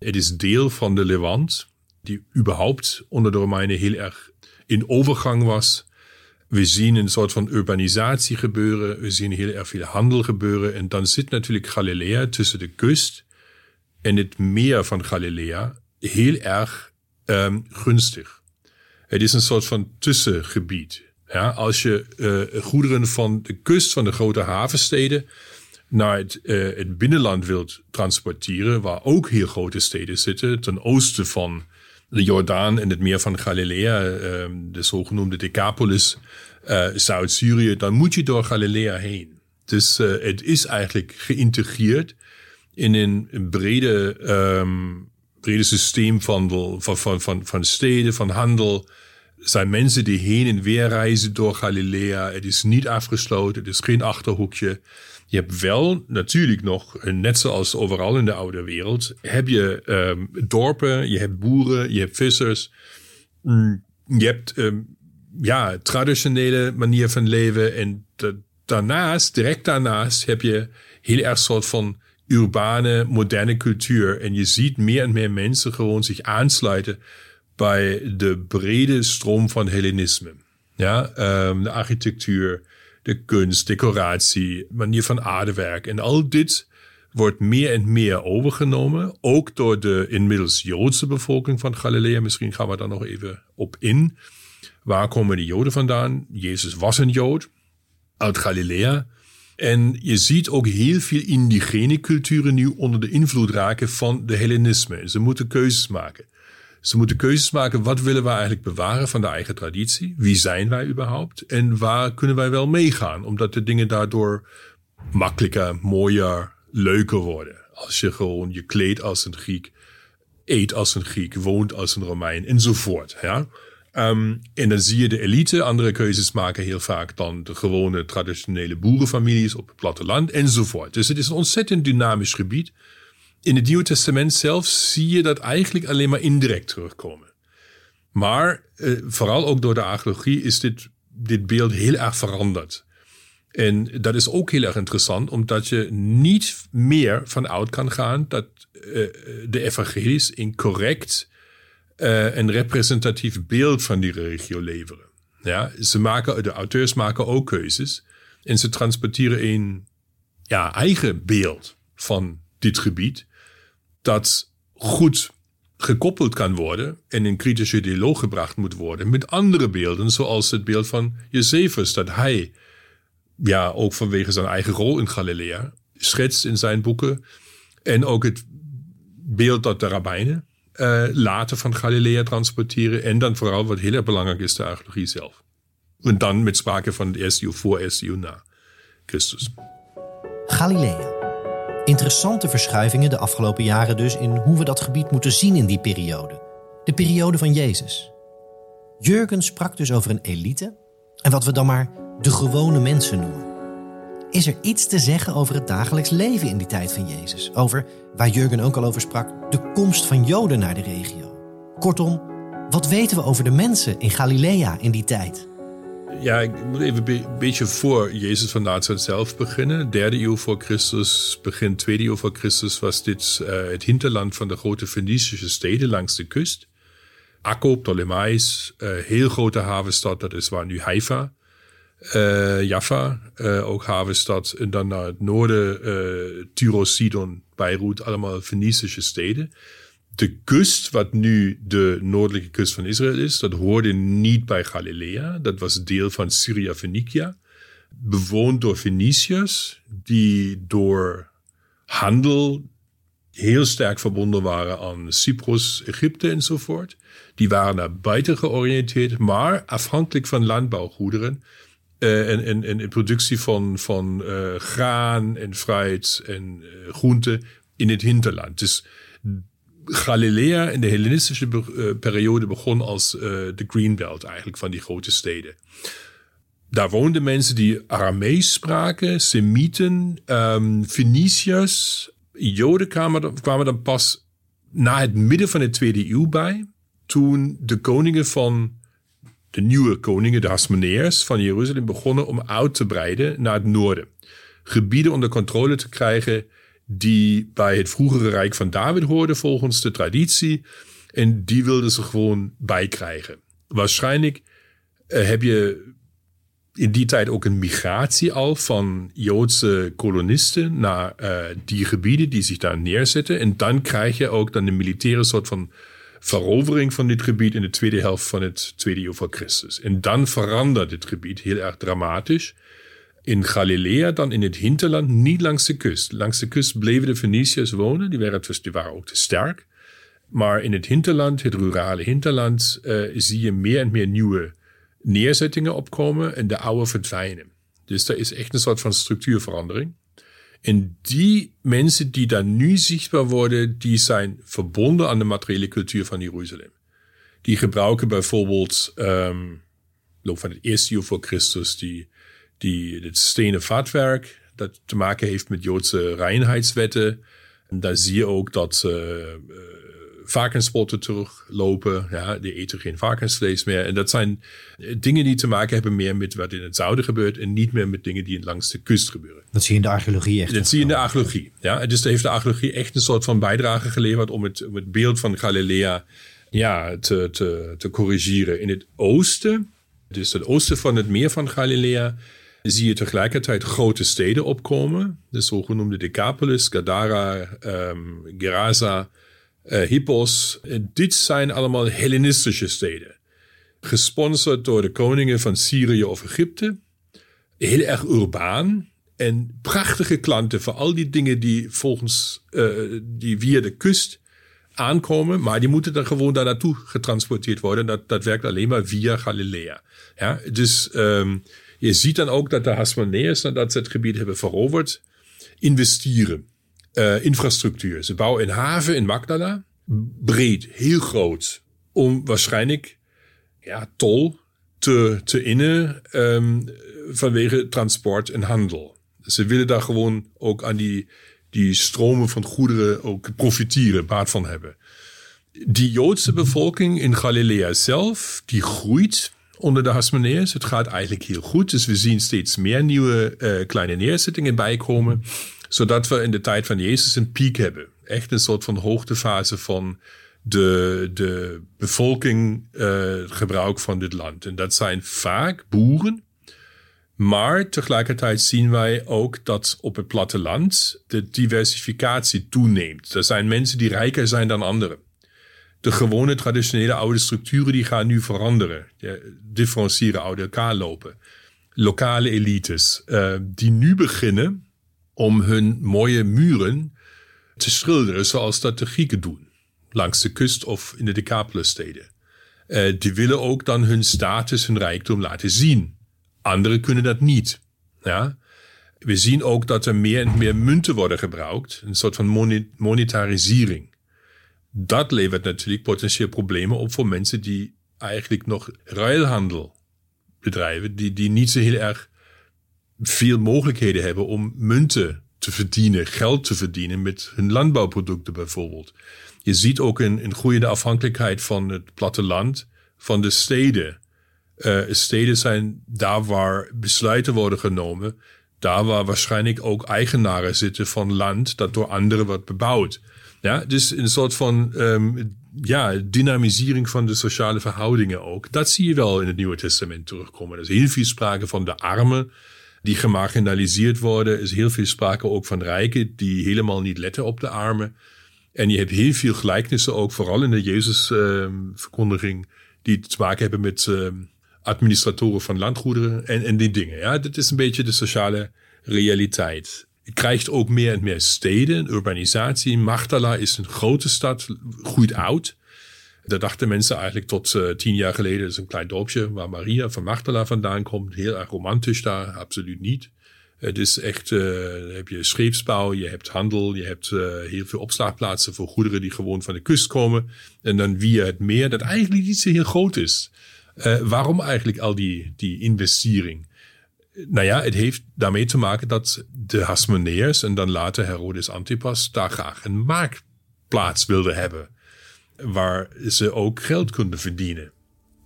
Het is deel van de Levant, die überhaupt onder de Romeinen heel erg in overgang was. We zien een soort van urbanisatie gebeuren, we zien heel erg veel handel gebeuren. En dan zit natuurlijk Galilea tussen de kust en het meer van Galilea heel erg um, gunstig. Het is een soort van tussengebied. Ja, als je uh, goederen van de kust van de grote havensteden naar het, uh, het binnenland wilt transporteren, waar ook heel grote steden zitten, ten oosten van de Jordaan en het meer van Galilea, de zogenoemde Decapolis, Zuid-Syrië, dan moet je door Galilea heen. Dus het is eigenlijk geïntegreerd in een brede, um, brede systeem van, van, steden, van handel. Zijn mensen die heen en weer reizen door Galilea. Het is niet afgesloten, het is geen achterhoekje. Je hebt wel natuurlijk nog, net zoals overal in de oude wereld, heb je um, dorpen, je hebt boeren, je hebt vissers. Mm, je hebt um, ja, traditionele manier van leven. En daarnaast, direct daarnaast, heb je heel erg soort van urbane, moderne cultuur. En je ziet meer en meer mensen gewoon zich aansluiten bij de brede stroom van Hellenisme. Ja, um, de architectuur, de kunst, decoratie, manier van aardewerk. En al dit wordt meer en meer overgenomen. Ook door de inmiddels Joodse bevolking van Galilea. Misschien gaan we daar nog even op in. Waar komen de Joden vandaan? Jezus was een Jood uit Galilea. En je ziet ook heel veel indigene culturen nu onder de invloed raken van de Hellenisme. Ze moeten keuzes maken. Ze moeten keuzes maken. Wat willen wij eigenlijk bewaren van de eigen traditie? Wie zijn wij überhaupt? En waar kunnen wij wel meegaan? Omdat de dingen daardoor makkelijker, mooier, leuker worden. Als je gewoon je kleedt als een Griek, eet als een Griek, woont als een Romein enzovoort. Ja? Um, en dan zie je de elite andere keuzes maken heel vaak dan de gewone traditionele boerenfamilies op het platteland enzovoort. Dus het is een ontzettend dynamisch gebied. In het Nieuwe Testament zelf zie je dat eigenlijk alleen maar indirect terugkomen. Maar uh, vooral ook door de archeologie is dit, dit beeld heel erg veranderd. En dat is ook heel erg interessant, omdat je niet meer van uit kan gaan dat uh, de evangelies incorrect uh, een representatief beeld van die regio leveren. Ja, ze maken, de auteurs maken ook keuzes en ze transporteren een ja, eigen beeld van dit gebied dat goed gekoppeld kan worden en in kritische dialoog gebracht moet worden met andere beelden, zoals het beeld van Josephus, dat hij, ja, ook vanwege zijn eigen rol in Galilea, schetst in zijn boeken. En ook het beeld dat de rabbijnen uh, later van Galilea transporteren. En dan vooral, wat heel erg belangrijk is, de archeologie zelf. En dan met sprake van het eerste voor, eerste na Christus. Galilea. Interessante verschuivingen de afgelopen jaren dus in hoe we dat gebied moeten zien in die periode. De periode van Jezus. Jurgen sprak dus over een elite en wat we dan maar de gewone mensen noemen. Is er iets te zeggen over het dagelijks leven in die tijd van Jezus? Over, waar Jurgen ook al over sprak, de komst van Joden naar de regio. Kortom, wat weten we over de mensen in Galilea in die tijd? Ja, ik moet even een beetje voor Jezus van Nazareth zelf beginnen. Derde eeuw voor Christus, begin tweede eeuw voor Christus was dit uh, het hinterland van de grote Fenicische steden langs de kust. Akko, Ptolemais, uh, heel grote havenstad, dat is waar nu Haifa. Uh, Jaffa, ook havenstad. En dan naar het noorden, Tyros, Sidon, Beirut, allemaal Fenicische steden. De kust, wat nu de noordelijke kust van Israël is, dat hoorde niet bij Galilea. Dat was deel van Syria Phoenicia. Bewoond door Feniciërs, die door handel heel sterk verbonden waren aan Cyprus, Egypte enzovoort. Die waren naar buiten georiënteerd, maar afhankelijk van landbouwgoederen uh, en, en, productie van, van uh, graan en fruit en uh, in het hinterland. Dus Galilea in de Hellenistische periode begon als de Greenbelt eigenlijk van die grote steden. Daar woonden mensen die Aramees spraken, Semieten, um, Feniciërs. Joden kwamen, kwamen dan pas na het midden van de tweede eeuw bij. Toen de koningen van de nieuwe koningen, de Hasmoneërs van Jeruzalem, begonnen om uit te breiden naar het noorden. Gebieden onder controle te krijgen die bij het vroegere Rijk van David hoorden volgens de traditie. En die wilden ze gewoon bijkrijgen. Waarschijnlijk uh, heb je in die tijd ook een migratie al van Joodse kolonisten naar uh, die gebieden die zich daar neerzetten. En dan krijg je ook dan een militaire soort van verovering van dit gebied in de tweede helft van het tweede eeuw voor Christus. En dan verandert dit gebied heel erg dramatisch. In Galilea, dan in het hinterland, niet langs de kust. Langs de kust bleven de Feniciërs wonen, die waren, die waren ook te sterk. Maar in het hinterland, het rurale hinterland, uh, zie je meer en meer nieuwe neerzettingen opkomen en de oude verdwijnen. Dus er is echt een soort van structuurverandering. En die mensen die daar nu zichtbaar worden, die zijn verbonden aan de materiële cultuur van Jeruzalem. Die gebruiken bijvoorbeeld, um, van het eerste eeuw voor Christus, die, die, het stenen vatwerk, dat te maken heeft met Joodse reinheidswetten. En daar zie je ook dat uh, varkenspotten teruglopen. Ja, die eten geen varkensvlees meer. En dat zijn dingen die te maken hebben meer met wat in het zuiden gebeurt en niet meer met dingen die langs de kust gebeuren. Dat zie je in de archeologie echt. Dat zie je in de archeologie. Ja, dus daar heeft de archeologie echt een soort van bijdrage geleverd om het, om het beeld van Galilea ja, te, te, te corrigeren. In het oosten, dus het oosten van het meer van Galilea, zie je tegelijkertijd grote steden opkomen. De zogenoemde Decapolis, Gadara, um, Gerasa, uh, Hippos. dit zijn allemaal Hellenistische steden. Gesponsord door de koningen van Syrië of Egypte. Heel erg urbaan. En prachtige klanten voor al die dingen die volgens uh, die via de kust aankomen. Maar die moeten dan gewoon daar naartoe getransporteerd worden. Dat, dat werkt alleen maar via Galilea. Ja, dus um, je ziet dan ook dat de Hasmoneërs, ze het gebied hebben veroverd, investeren. Uh, infrastructuur. Ze bouwen een haven in Magdala. Breed, heel groot. Om waarschijnlijk ja, tol te, te innen um, vanwege transport en handel. Ze willen daar gewoon ook aan die, die stromen van goederen ook profiteren, baat van hebben. Die Joodse bevolking in Galilea zelf, die groeit onder de Hasmoneërs. Het gaat eigenlijk heel goed. Dus we zien steeds meer nieuwe uh, kleine neerzettingen bijkomen. Zodat we in de tijd van Jezus een piek hebben. Echt een soort van hoogtefase van de, de bevolking, uh, gebruik van dit land. En dat zijn vaak boeren. Maar tegelijkertijd zien wij ook dat op het platteland de diversificatie toeneemt. Er zijn mensen die rijker zijn dan anderen de gewone traditionele oude structuren die gaan nu veranderen. differentiëren, uit elkaar lopen. Lokale elites uh, die nu beginnen om hun mooie muren te schilderen zoals dat de Grieken doen. Langs de kust of in de Decapolis-steden. Uh, die willen ook dan hun status, hun rijkdom laten zien. Anderen kunnen dat niet. Ja? We zien ook dat er meer en meer munten worden gebruikt. Een soort van monetarisering dat levert natuurlijk potentieel problemen op voor mensen die eigenlijk nog ruilhandel bedrijven, die, die niet zo heel erg veel mogelijkheden hebben om munten te verdienen, geld te verdienen met hun landbouwproducten bijvoorbeeld. Je ziet ook een, groeiende afhankelijkheid van het platteland, van de steden. Uh, steden zijn daar waar besluiten worden genomen, daar waar waarschijnlijk ook eigenaren zitten van land dat door anderen wordt bebouwd. Ja, dus een soort van um, ja, dynamisering van de sociale verhoudingen ook. Dat zie je wel in het Nieuwe Testament terugkomen. Er is heel veel sprake van de armen die gemarginaliseerd worden. Er is heel veel sprake ook van rijken die helemaal niet letten op de armen. En je hebt heel veel gelijkenissen ook, vooral in de Jezus-verkondiging, uh, die te maken hebben met uh, administratoren van landgoederen en, en die dingen. Ja, dat is een beetje de sociale realiteit krijgt ook meer en meer steden, urbanisatie. Magdala is een grote stad, groeit oud. Daar dachten mensen eigenlijk tot uh, tien jaar geleden, dat is een klein dorpje waar Maria van Magdala vandaan komt. Heel erg romantisch daar, absoluut niet. Het is echt, uh, heb je scheepsbouw, je hebt handel, je hebt uh, heel veel opslagplaatsen voor goederen die gewoon van de kust komen. En dan via het meer, dat eigenlijk niet zo heel groot is. waarom eigenlijk al die, die investering? Nou ja, het heeft daarmee te maken dat de Hasmoneërs en dan later Herodes Antipas daar graag een marktplaats wilden hebben. Waar ze ook geld konden verdienen.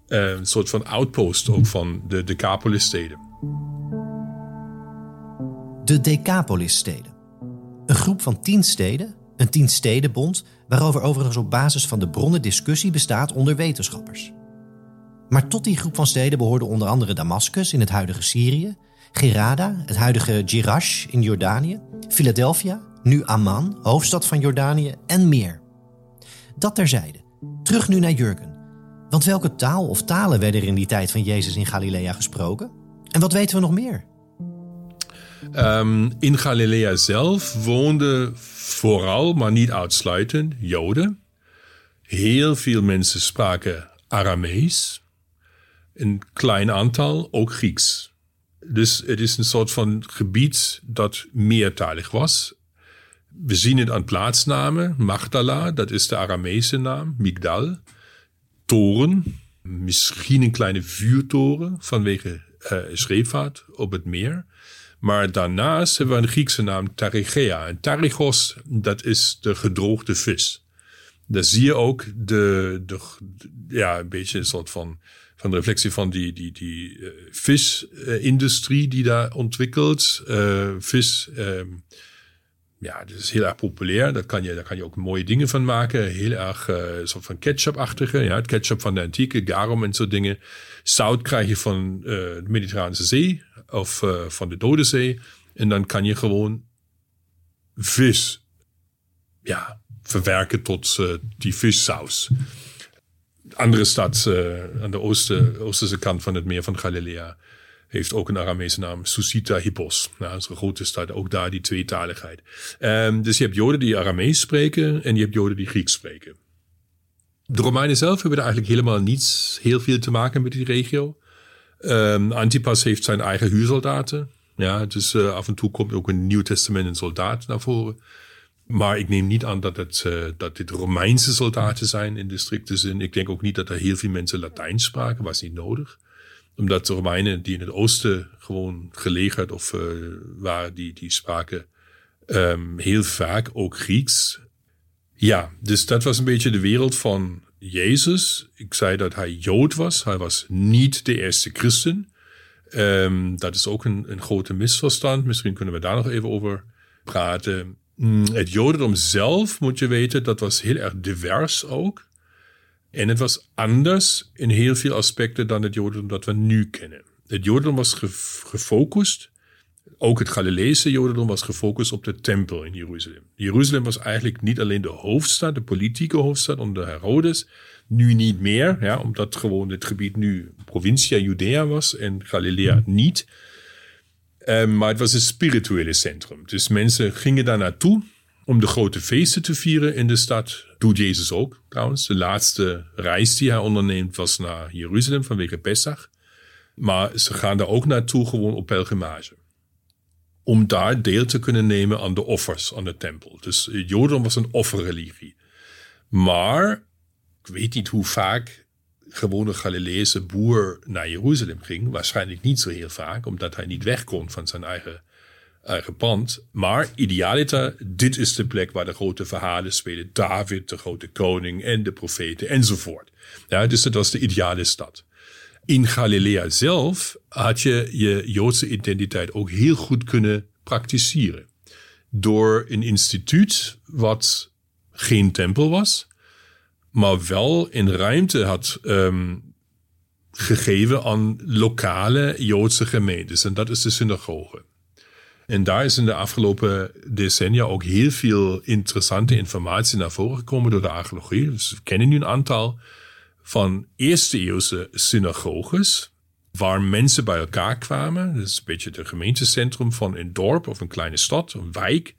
Eh, een soort van outpost ook van de Decapolis-steden. De Decapolis-steden. Een groep van tien steden, een tien stedenbond, waarover overigens op basis van de bronnen discussie bestaat onder wetenschappers. Maar tot die groep van steden behoorden onder andere Damascus in het huidige Syrië, Gerada, het huidige Jirash in Jordanië, Philadelphia, nu Amman, hoofdstad van Jordanië en meer. Dat terzijde. Terug nu naar Jurgen. Want welke taal of talen werden er in die tijd van Jezus in Galilea gesproken? En wat weten we nog meer? Um, in Galilea zelf woonden vooral, maar niet uitsluitend, Joden. Heel veel mensen spraken Aramees. Een klein aantal ook Grieks. Dus het is een soort van gebied dat meertalig was. We zien het aan plaatsnamen. Magdala, dat is de Arameese naam. Migdal. Toren. Misschien een kleine vuurtoren vanwege uh, scheepvaart op het meer. Maar daarnaast hebben we een Griekse naam Tarigea. En Tarigos, dat is de gedroogde vis. Daar zie je ook de, de, ja, een beetje een soort van, van de reflectie van die, die, die uh, visindustrie die daar ontwikkelt. Uh, vis, uh, ja, dat is heel erg populair. Dat kan je, daar kan je ook mooie dingen van maken. Heel erg uh, soort van ketchup-achtige. Ja, het ketchup van de antieke, garum en zo dingen. Zout krijg je van de Mediterrane Zee of van de Dode Zee. En dan kan je gewoon vis ja, verwerken tot die vissaus. Andere stad uh, aan de oosten, oosterse kant van het meer van Galilea heeft ook een Aramese naam, Susita Hippos. Nou, is een grote stad, ook daar die tweetaligheid. Um, dus je hebt Joden die Aramees spreken en je hebt Joden die Grieks spreken. De Romeinen zelf hebben er eigenlijk helemaal niets heel veel te maken met die regio. Um, Antipas heeft zijn eigen huursoldaten. Ja, dus uh, af en toe komt ook een Nieuw Testament een soldaat naar voren. Maar ik neem niet aan dat, het, uh, dat dit Romeinse soldaten zijn in de strikte zin. Ik denk ook niet dat er heel veel mensen Latijn spraken, was niet nodig. Omdat de Romeinen die in het oosten gewoon gelegerd of uh, waren, die, die spraken um, heel vaak ook Grieks. Ja, dus dat was een beetje de wereld van Jezus. Ik zei dat hij Jood was. Hij was niet de eerste christen. Um, dat is ook een, een grote misverstand. Misschien kunnen we daar nog even over praten. Mm, het Jodendom zelf, moet je weten, dat was heel erg divers ook. En het was anders in heel veel aspecten dan het Jodendom dat we nu kennen. Het Jodendom was gefocust, ook het Galileese Jodendom was gefocust op de tempel in Jeruzalem. Jeruzalem was eigenlijk niet alleen de hoofdstad, de politieke hoofdstad onder Herodes, nu niet meer, ja, omdat gewoon het gebied nu provincia Judea was en Galilea niet. Um, maar het was een spirituele centrum. Dus mensen gingen daar naartoe om de grote feesten te vieren in de stad. Doet Jezus ook trouwens. De laatste reis die hij onderneemt was naar Jeruzalem vanwege Pesach. Maar ze gaan daar ook naartoe gewoon op pelgrimage. Om daar deel te kunnen nemen aan de offers aan de tempel. Dus Jodendom was een offerreligie. Maar ik weet niet hoe vaak gewone Galileese boer naar Jeruzalem ging. Waarschijnlijk niet zo heel vaak, omdat hij niet weg kon van zijn eigen, eigen pand. Maar idealiter, dit is de plek waar de grote verhalen spelen. David, de grote koning en de profeten enzovoort. Ja, dus dat was de ideale stad. In Galilea zelf had je je Joodse identiteit ook heel goed kunnen praktiseren. Door een instituut wat geen tempel was, maar wel in ruimte had um, gegeven aan lokale Joodse gemeentes. En dat is de synagoge. En daar is in de afgelopen decennia ook heel veel interessante informatie naar voren gekomen door de archeologie. Dus we kennen nu een aantal van eerste eeuwse synagoges, waar mensen bij elkaar kwamen. Dat is een beetje het gemeentecentrum van een dorp of een kleine stad, een wijk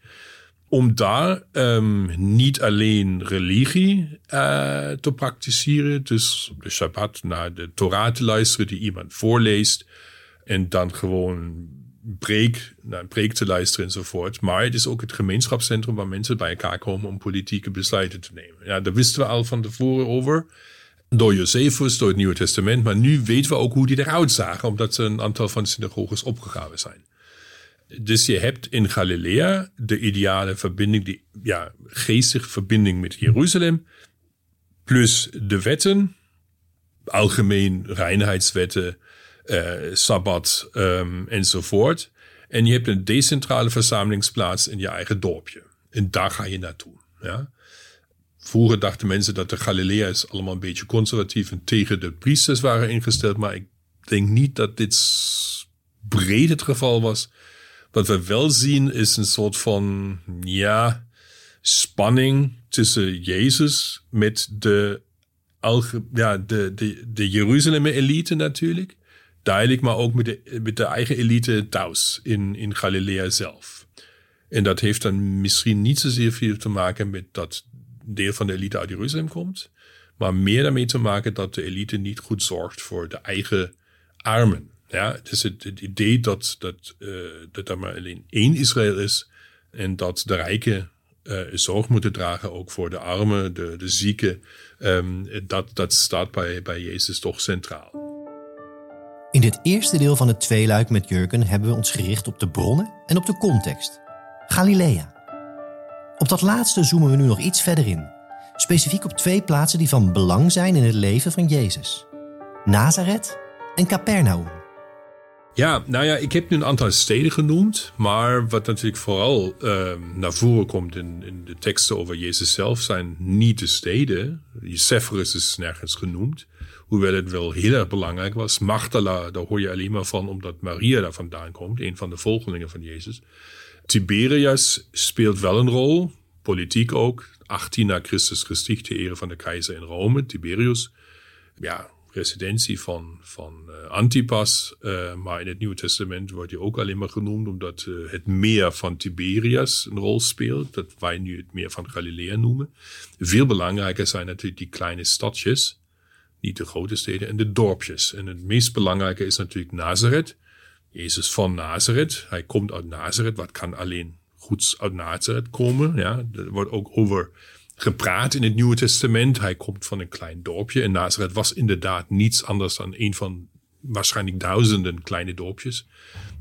om daar um, niet alleen religie uh, te praktiseren, dus de Shabbat naar de Torah te luisteren die iemand voorleest en dan gewoon preek, naar een preek te luisteren enzovoort. Maar het is ook het gemeenschapscentrum waar mensen bij elkaar komen om politieke besluiten te nemen. Ja, daar wisten we al van tevoren over. Door Josephus, door het Nieuwe Testament. Maar nu weten we ook hoe die eruit zagen, omdat ze een aantal van de synagoges opgegraven zijn. Dus je hebt in Galilea de ideale verbinding, die ja, geestige verbinding met Jeruzalem, plus de wetten, algemeen reinheidswetten, uh, sabbat um, enzovoort. En je hebt een decentrale verzamelingsplaats in je eigen dorpje. En daar ga je naartoe. Ja? Vroeger dachten mensen dat de Galilea's allemaal een beetje conservatief en tegen de priesters waren ingesteld. Maar ik denk niet dat dit breed het geval was. Wat we wel zien is een soort van, ja, spanning tussen Jezus met de, ja, de, de, de Jeruzalem-elite natuurlijk. Duidelijk, maar ook met de, met de eigen elite thuis in, in Galilea zelf. En dat heeft dan misschien niet zozeer veel te maken met dat deel van de elite uit Jeruzalem komt. maar meer daarmee te maken dat de elite niet goed zorgt voor de eigen armen. Ja, is het, idee dat, dat, uh, dat er maar alleen één Israël is en dat de rijken uh, zorg moeten dragen ook voor de armen, de, de zieken. Um, dat, dat staat bij, bij Jezus toch centraal. In dit eerste deel van het tweeluik met Jurgen hebben we ons gericht op de bronnen en op de context. Galilea. Op dat laatste zoomen we nu nog iets verder in. Specifiek op twee plaatsen die van belang zijn in het leven van Jezus: Nazareth en Capernaum. Ja, nou ja, ik heb nu een aantal steden genoemd. Maar wat natuurlijk vooral uh, naar voren komt in, in, de teksten over Jezus zelf zijn niet de steden. Sepphoris is nergens genoemd. Hoewel het wel heel erg belangrijk was. Magdala, daar hoor je alleen maar van omdat Maria daar vandaan komt. Een van de volgelingen van Jezus. Tiberias speelt wel een rol. Politiek ook. 18 na Christus gesticht, de ere van de keizer in Rome, Tiberius. Ja, residentie van, van uh, Antipas. Uh, maar in het Nieuwe Testament wordt hij ook alleen maar genoemd omdat uh, het meer van Tiberias een rol speelt. Dat wij nu het meer van Galilea noemen. Veel belangrijker zijn natuurlijk die kleine stadjes. Niet de grote steden en de dorpjes. En het meest belangrijke is natuurlijk Nazareth. Jezus van Nazareth. Hij komt uit Nazareth. Wat kan alleen goeds uit Nazareth komen? Ja, er wordt ook over gepraat in het Nieuwe Testament. Hij komt van een klein dorpje. En Nazareth was inderdaad niets anders dan een van waarschijnlijk duizenden kleine dorpjes.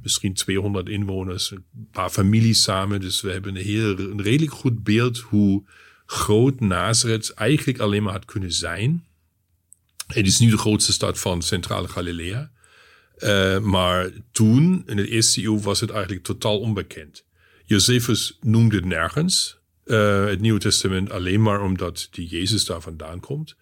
Misschien 200 inwoners, een paar families samen. Dus we hebben een, heel, een redelijk goed beeld hoe groot Nazareth eigenlijk alleen maar had kunnen zijn. Het is nu de grootste stad van Centrale Galilea. Uh, maar toen, in de eerste eeuw, was het eigenlijk totaal onbekend. Josephus noemde het nergens. Uh, het Nieuwe Testament alleen maar omdat die Jezus daar vandaan komt.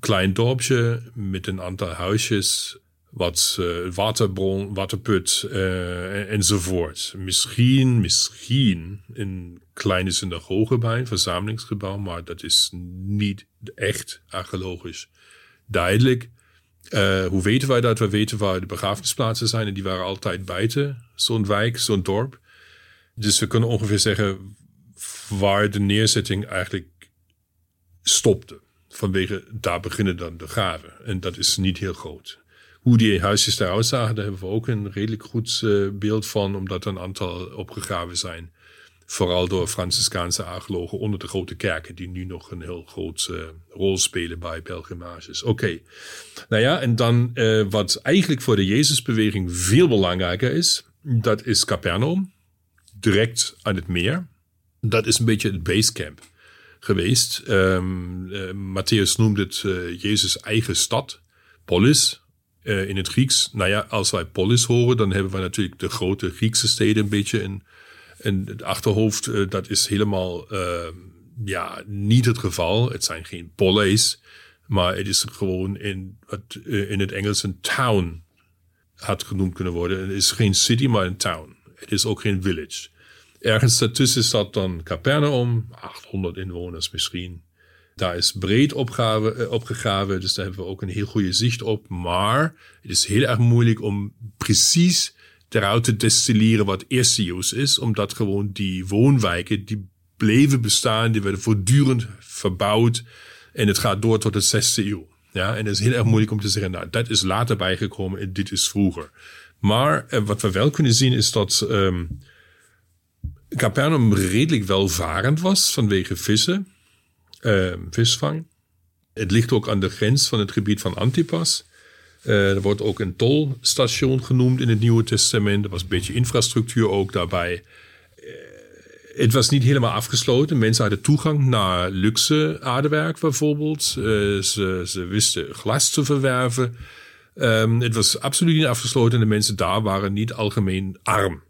Klein dorpje met een aantal huisjes, wat uh, waterbron, waterput uh, enzovoort. Misschien, misschien een kleine synagoge bij, een verzamelingsgebouw, maar dat is niet echt archeologisch duidelijk. Uh, hoe weten wij dat? We weten waar de begrafenisplaatsen zijn en die waren altijd buiten zo'n wijk, zo'n dorp. Dus we kunnen ongeveer zeggen waar de neerzetting eigenlijk stopte. Vanwege daar beginnen dan de graven. En dat is niet heel groot. Hoe die huisjes eruit zagen, daar hebben we ook een redelijk goed uh, beeld van, omdat er een aantal opgegraven zijn. Vooral door Franciscaanse archeologen onder de grote kerken, die nu nog een heel grote uh, rol spelen bij pelgrimages. Oké, nou ja, en dan uh, wat eigenlijk voor de Jezusbeweging veel belangrijker is, dat is Capernaum, direct aan het meer. Dat is een beetje het basecamp geweest. Um, Matthäus noemt het uh, Jezus' eigen stad, polis. Uh, in het Grieks, nou ja, als wij polis horen, dan hebben we natuurlijk de grote Griekse steden een beetje in, in het achterhoofd. dat is helemaal ehm, ja, niet het geval. Het zijn geen polis, maar het is gewoon in, wat in het Engels een town had genoemd kunnen worden. Het is geen city, maar een town. Het is ook geen village. Ergens daartussen zat dan Capernaum, 800 inwoners misschien. Daar is breed opgave, eh, dus daar hebben we ook een heel goede zicht op. Maar het is heel erg moeilijk om precies eruit te destilleren wat Eersteus is, omdat gewoon die woonwijken, die bleven bestaan, die werden voortdurend verbouwd en het gaat door tot de zesde eeuw. Ja, en het is heel erg moeilijk om te zeggen, nou, dat is later bijgekomen en dit is vroeger. Maar eh, wat we wel kunnen zien is dat um, Capernaum redelijk welvarend was vanwege vissen, uh, visvang. Het ligt ook aan de grens van het gebied van Antipas. Uh, er wordt ook een tolstation genoemd in het Nieuwe Testament. Er was een beetje infrastructuur ook daarbij. Uh, het was niet helemaal afgesloten. Mensen hadden toegang naar luxe aardewerk bijvoorbeeld. Uh, ze, ze, wisten glas te verwerven. Um, het was absoluut niet afgesloten en de mensen daar waren niet algemeen arm.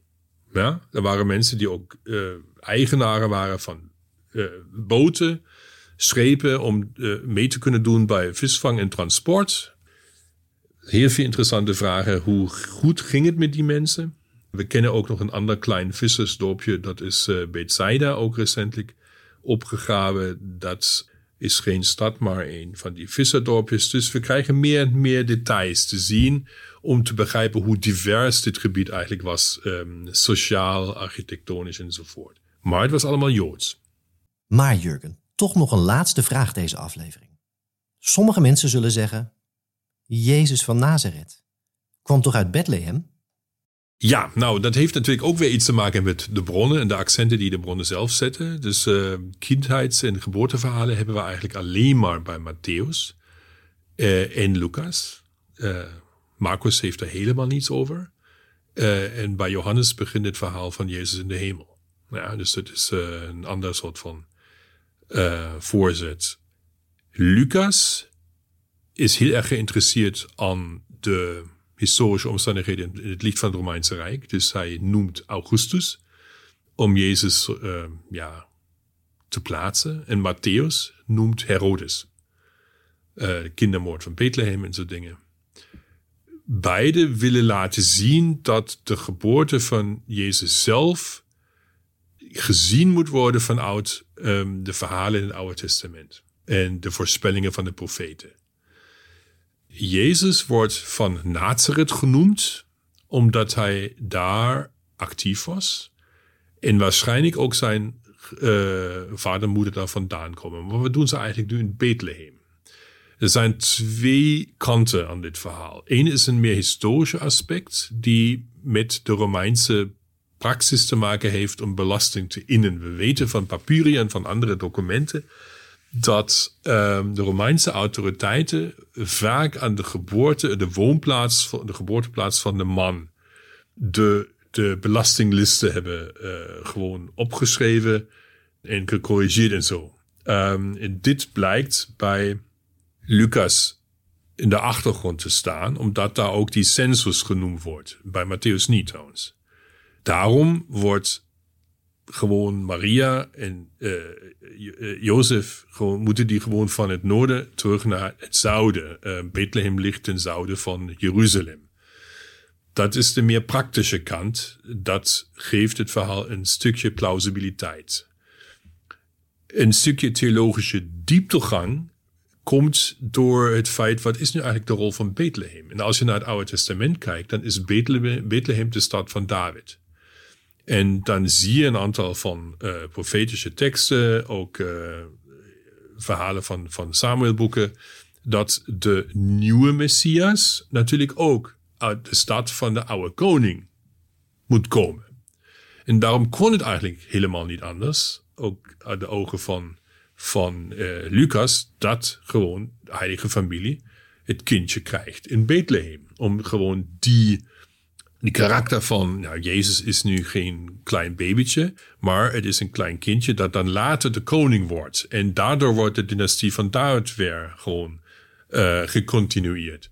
Ja, er waren mensen die ook uh, eigenaren waren van uh, boten, schepen, om uh, mee te kunnen doen bij visvang en transport. Heel veel interessante vragen. Hoe goed ging het met die mensen? We kennen ook nog een ander klein vissersdorpje, dat is uh, Bethsaida, ook recentelijk opgegraven. Dat is geen stad, maar een van die visserdorpjes. Dus we krijgen meer en meer details te zien om te begrijpen hoe divers dit gebied eigenlijk was, um, sociaal, architectonisch enzovoort. Maar het was allemaal Joods. Maar Jurgen, toch nog een laatste vraag deze aflevering. Sommige mensen zullen zeggen: Jezus van Nazareth kwam toch uit Bethlehem? Ja, nou, dat heeft natuurlijk ook weer iets te maken met de bronnen en de accenten die de bronnen zelf zetten. Dus uh, kindheids- en geboorteverhalen hebben we eigenlijk alleen maar bij Matthäus uh, en Lucas. Uh, Marcus heeft er helemaal niets over. en bij Johannes begint het verhaal van Jezus in de hemel. Ja, dus dat is een ander soort van voorzet. Lucas is heel erg geïnteresseerd aan de historische omstandigheden in het licht van het Romeinse Rijk. Dus hij noemt Augustus om Jezus uh, ja, te plaatsen. En Matthäus noemt Herodes. Uh, kindermoord van Bethlehem en zo dingen. Beide willen laten zien dat de geboorte van Jezus zelf gezien moet worden vanuit um, de verhalen in het Oude Testament en de voorspellingen van de profeten. Jezus wordt van Nazareth genoemd, omdat hij daar actief was. En waarschijnlijk ook zijn uh, vader en moeder daar vandaan komen. Maar wat doen ze eigenlijk nu in Bethlehem? Er zijn twee kanten aan dit verhaal. Eén is een meer historische aspect, die met de Romeinse praxis te maken heeft om belasting te innen. We weten van papieren en van andere documenten dat um, de Romeinse autoriteiten vaak aan de geboorte, de woonplaats, de geboorteplaats van de man, de, de belastinglisten hebben uh, gewoon opgeschreven en gecorrigeerd en zo. Um, en dit blijkt bij Lucas in de achtergrond te staan, omdat daar ook die census genoemd wordt. Bij Matthäus niet trouwens. Daarom wordt gewoon Maria en uh, Jozef gewoon, moeten die gewoon van het noorden terug naar het zuiden. Uh, Bethlehem ligt ten zuiden van Jeruzalem. Dat is de meer praktische kant. Dat geeft het verhaal een stukje plausibiliteit. Een stukje theologische dieptegang komt door het feit, wat is nu eigenlijk de rol van Bethlehem? En als je naar het Oude Testament kijkt, dan is Bethlehem, de stad van David. En dan zie je een aantal van uh, profetische teksten, ook uh, verhalen van, van Samuelboeken, dat de nieuwe Messias natuurlijk ook uit de stad van de oude koning moet komen. En daarom kon het eigenlijk helemaal niet anders, ook uit de ogen van, van uh, Lucas, dat gewoon de heilige familie het kindje krijgt in Bethlehem. Om gewoon die die karakter van, nou, Jezus is nu geen klein babytje, maar het is een klein kindje dat dan later de koning wordt. En daardoor wordt de dynastie van David weer gewoon uh, gecontinueerd.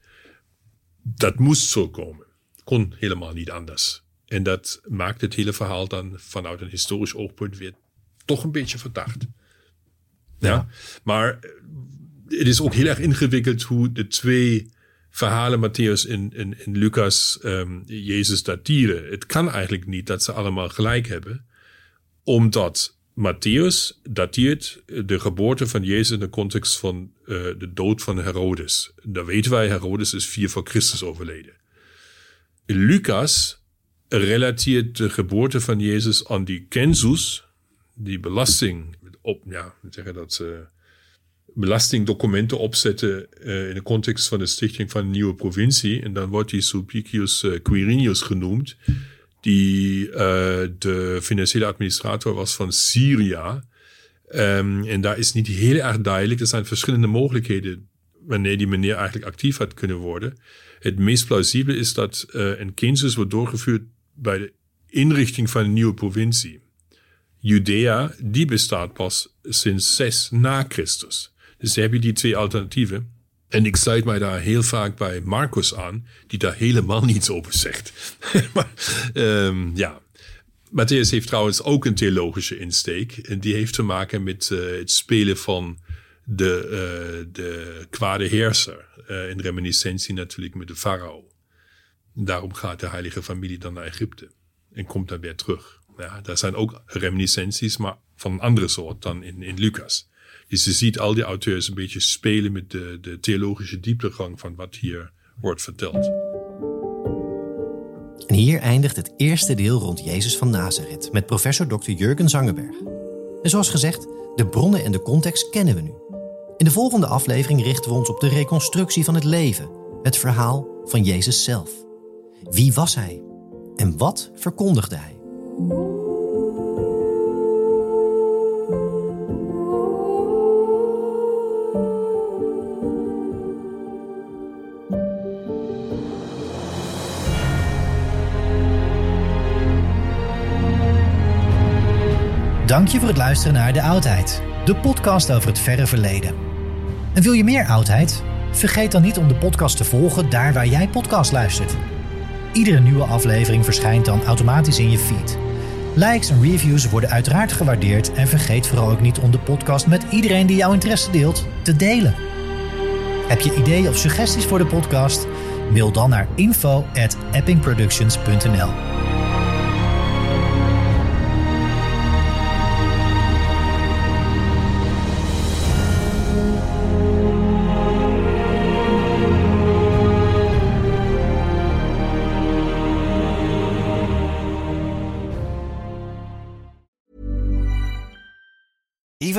Dat moest zo komen. Kon helemaal niet anders. En dat maakt het hele verhaal dan vanuit een historisch oogpunt weer toch een beetje verdacht. Ja, maar eh, het is ook heel erg ingewikkeld hoe de twee verhalen Matthäus en, en, Lucas um, Jezus datieren. Het kan eigenlijk niet dat ze allemaal gelijk hebben, omdat Matthäus datiert de geboorte van Jezus in de context van uh, de dood van Herodes. Daar weten wij, Herodes is vier voor Christus overleden. Lucas relateert de geboorte van Jezus aan die census, die belasting op, ja, zeggen dat ze belastingdocumenten opzetten uh, in de context van de stichting van een nieuwe provincie. En dan wordt die Sulpicius uh, Quirinius genoemd, die uh, de financiële administrator was van Syria. Um, en daar is niet heel erg duidelijk. Er zijn verschillende mogelijkheden wanneer die meneer eigenlijk actief had kunnen worden. Het meest plausibele is dat een census wordt doorgevoerd bij de inrichting van een nieuwe provincie. Judea, die bestaat pas sinds 6 na Christus. Dus heb je die twee alternatieven. En ik sluit mij daar heel vaak bij Marcus aan, die daar helemaal niets over zegt. maar um, ja, Matthäus heeft trouwens ook een theologische insteek. En die heeft te maken met uh, het spelen van de, uh, de kwade heerser. Uh, in reminiscentie natuurlijk met de farao. Daarom gaat de heilige familie dan naar Egypte. En komt dan weer terug. Ja, zijn ook reminiscenties, maar van een andere soort dan in, in Lucas. Dus je ziet al die auteurs een beetje spelen met de, de theologische dieptegang van wat hier wordt verteld. En hier eindigt het eerste deel rond Jezus van Nazareth met professor Dr. Jurgen Zangenberg. En zoals gezegd, de bronnen en de context kennen we nu. In de volgende aflevering richten we ons op de reconstructie van het leven, het verhaal van Jezus zelf. Wie was hij en wat verkondigde hij? Dank je voor het luisteren naar De Oudheid, de podcast over het verre verleden. En wil je meer oudheid? Vergeet dan niet om de podcast te volgen daar waar jij podcast luistert. Iedere nieuwe aflevering verschijnt dan automatisch in je feed. Likes en reviews worden uiteraard gewaardeerd en vergeet vooral ook niet om de podcast met iedereen die jouw interesse deelt te delen. Heb je ideeën of suggesties voor de podcast? Mail dan naar info@eppingproductions.nl.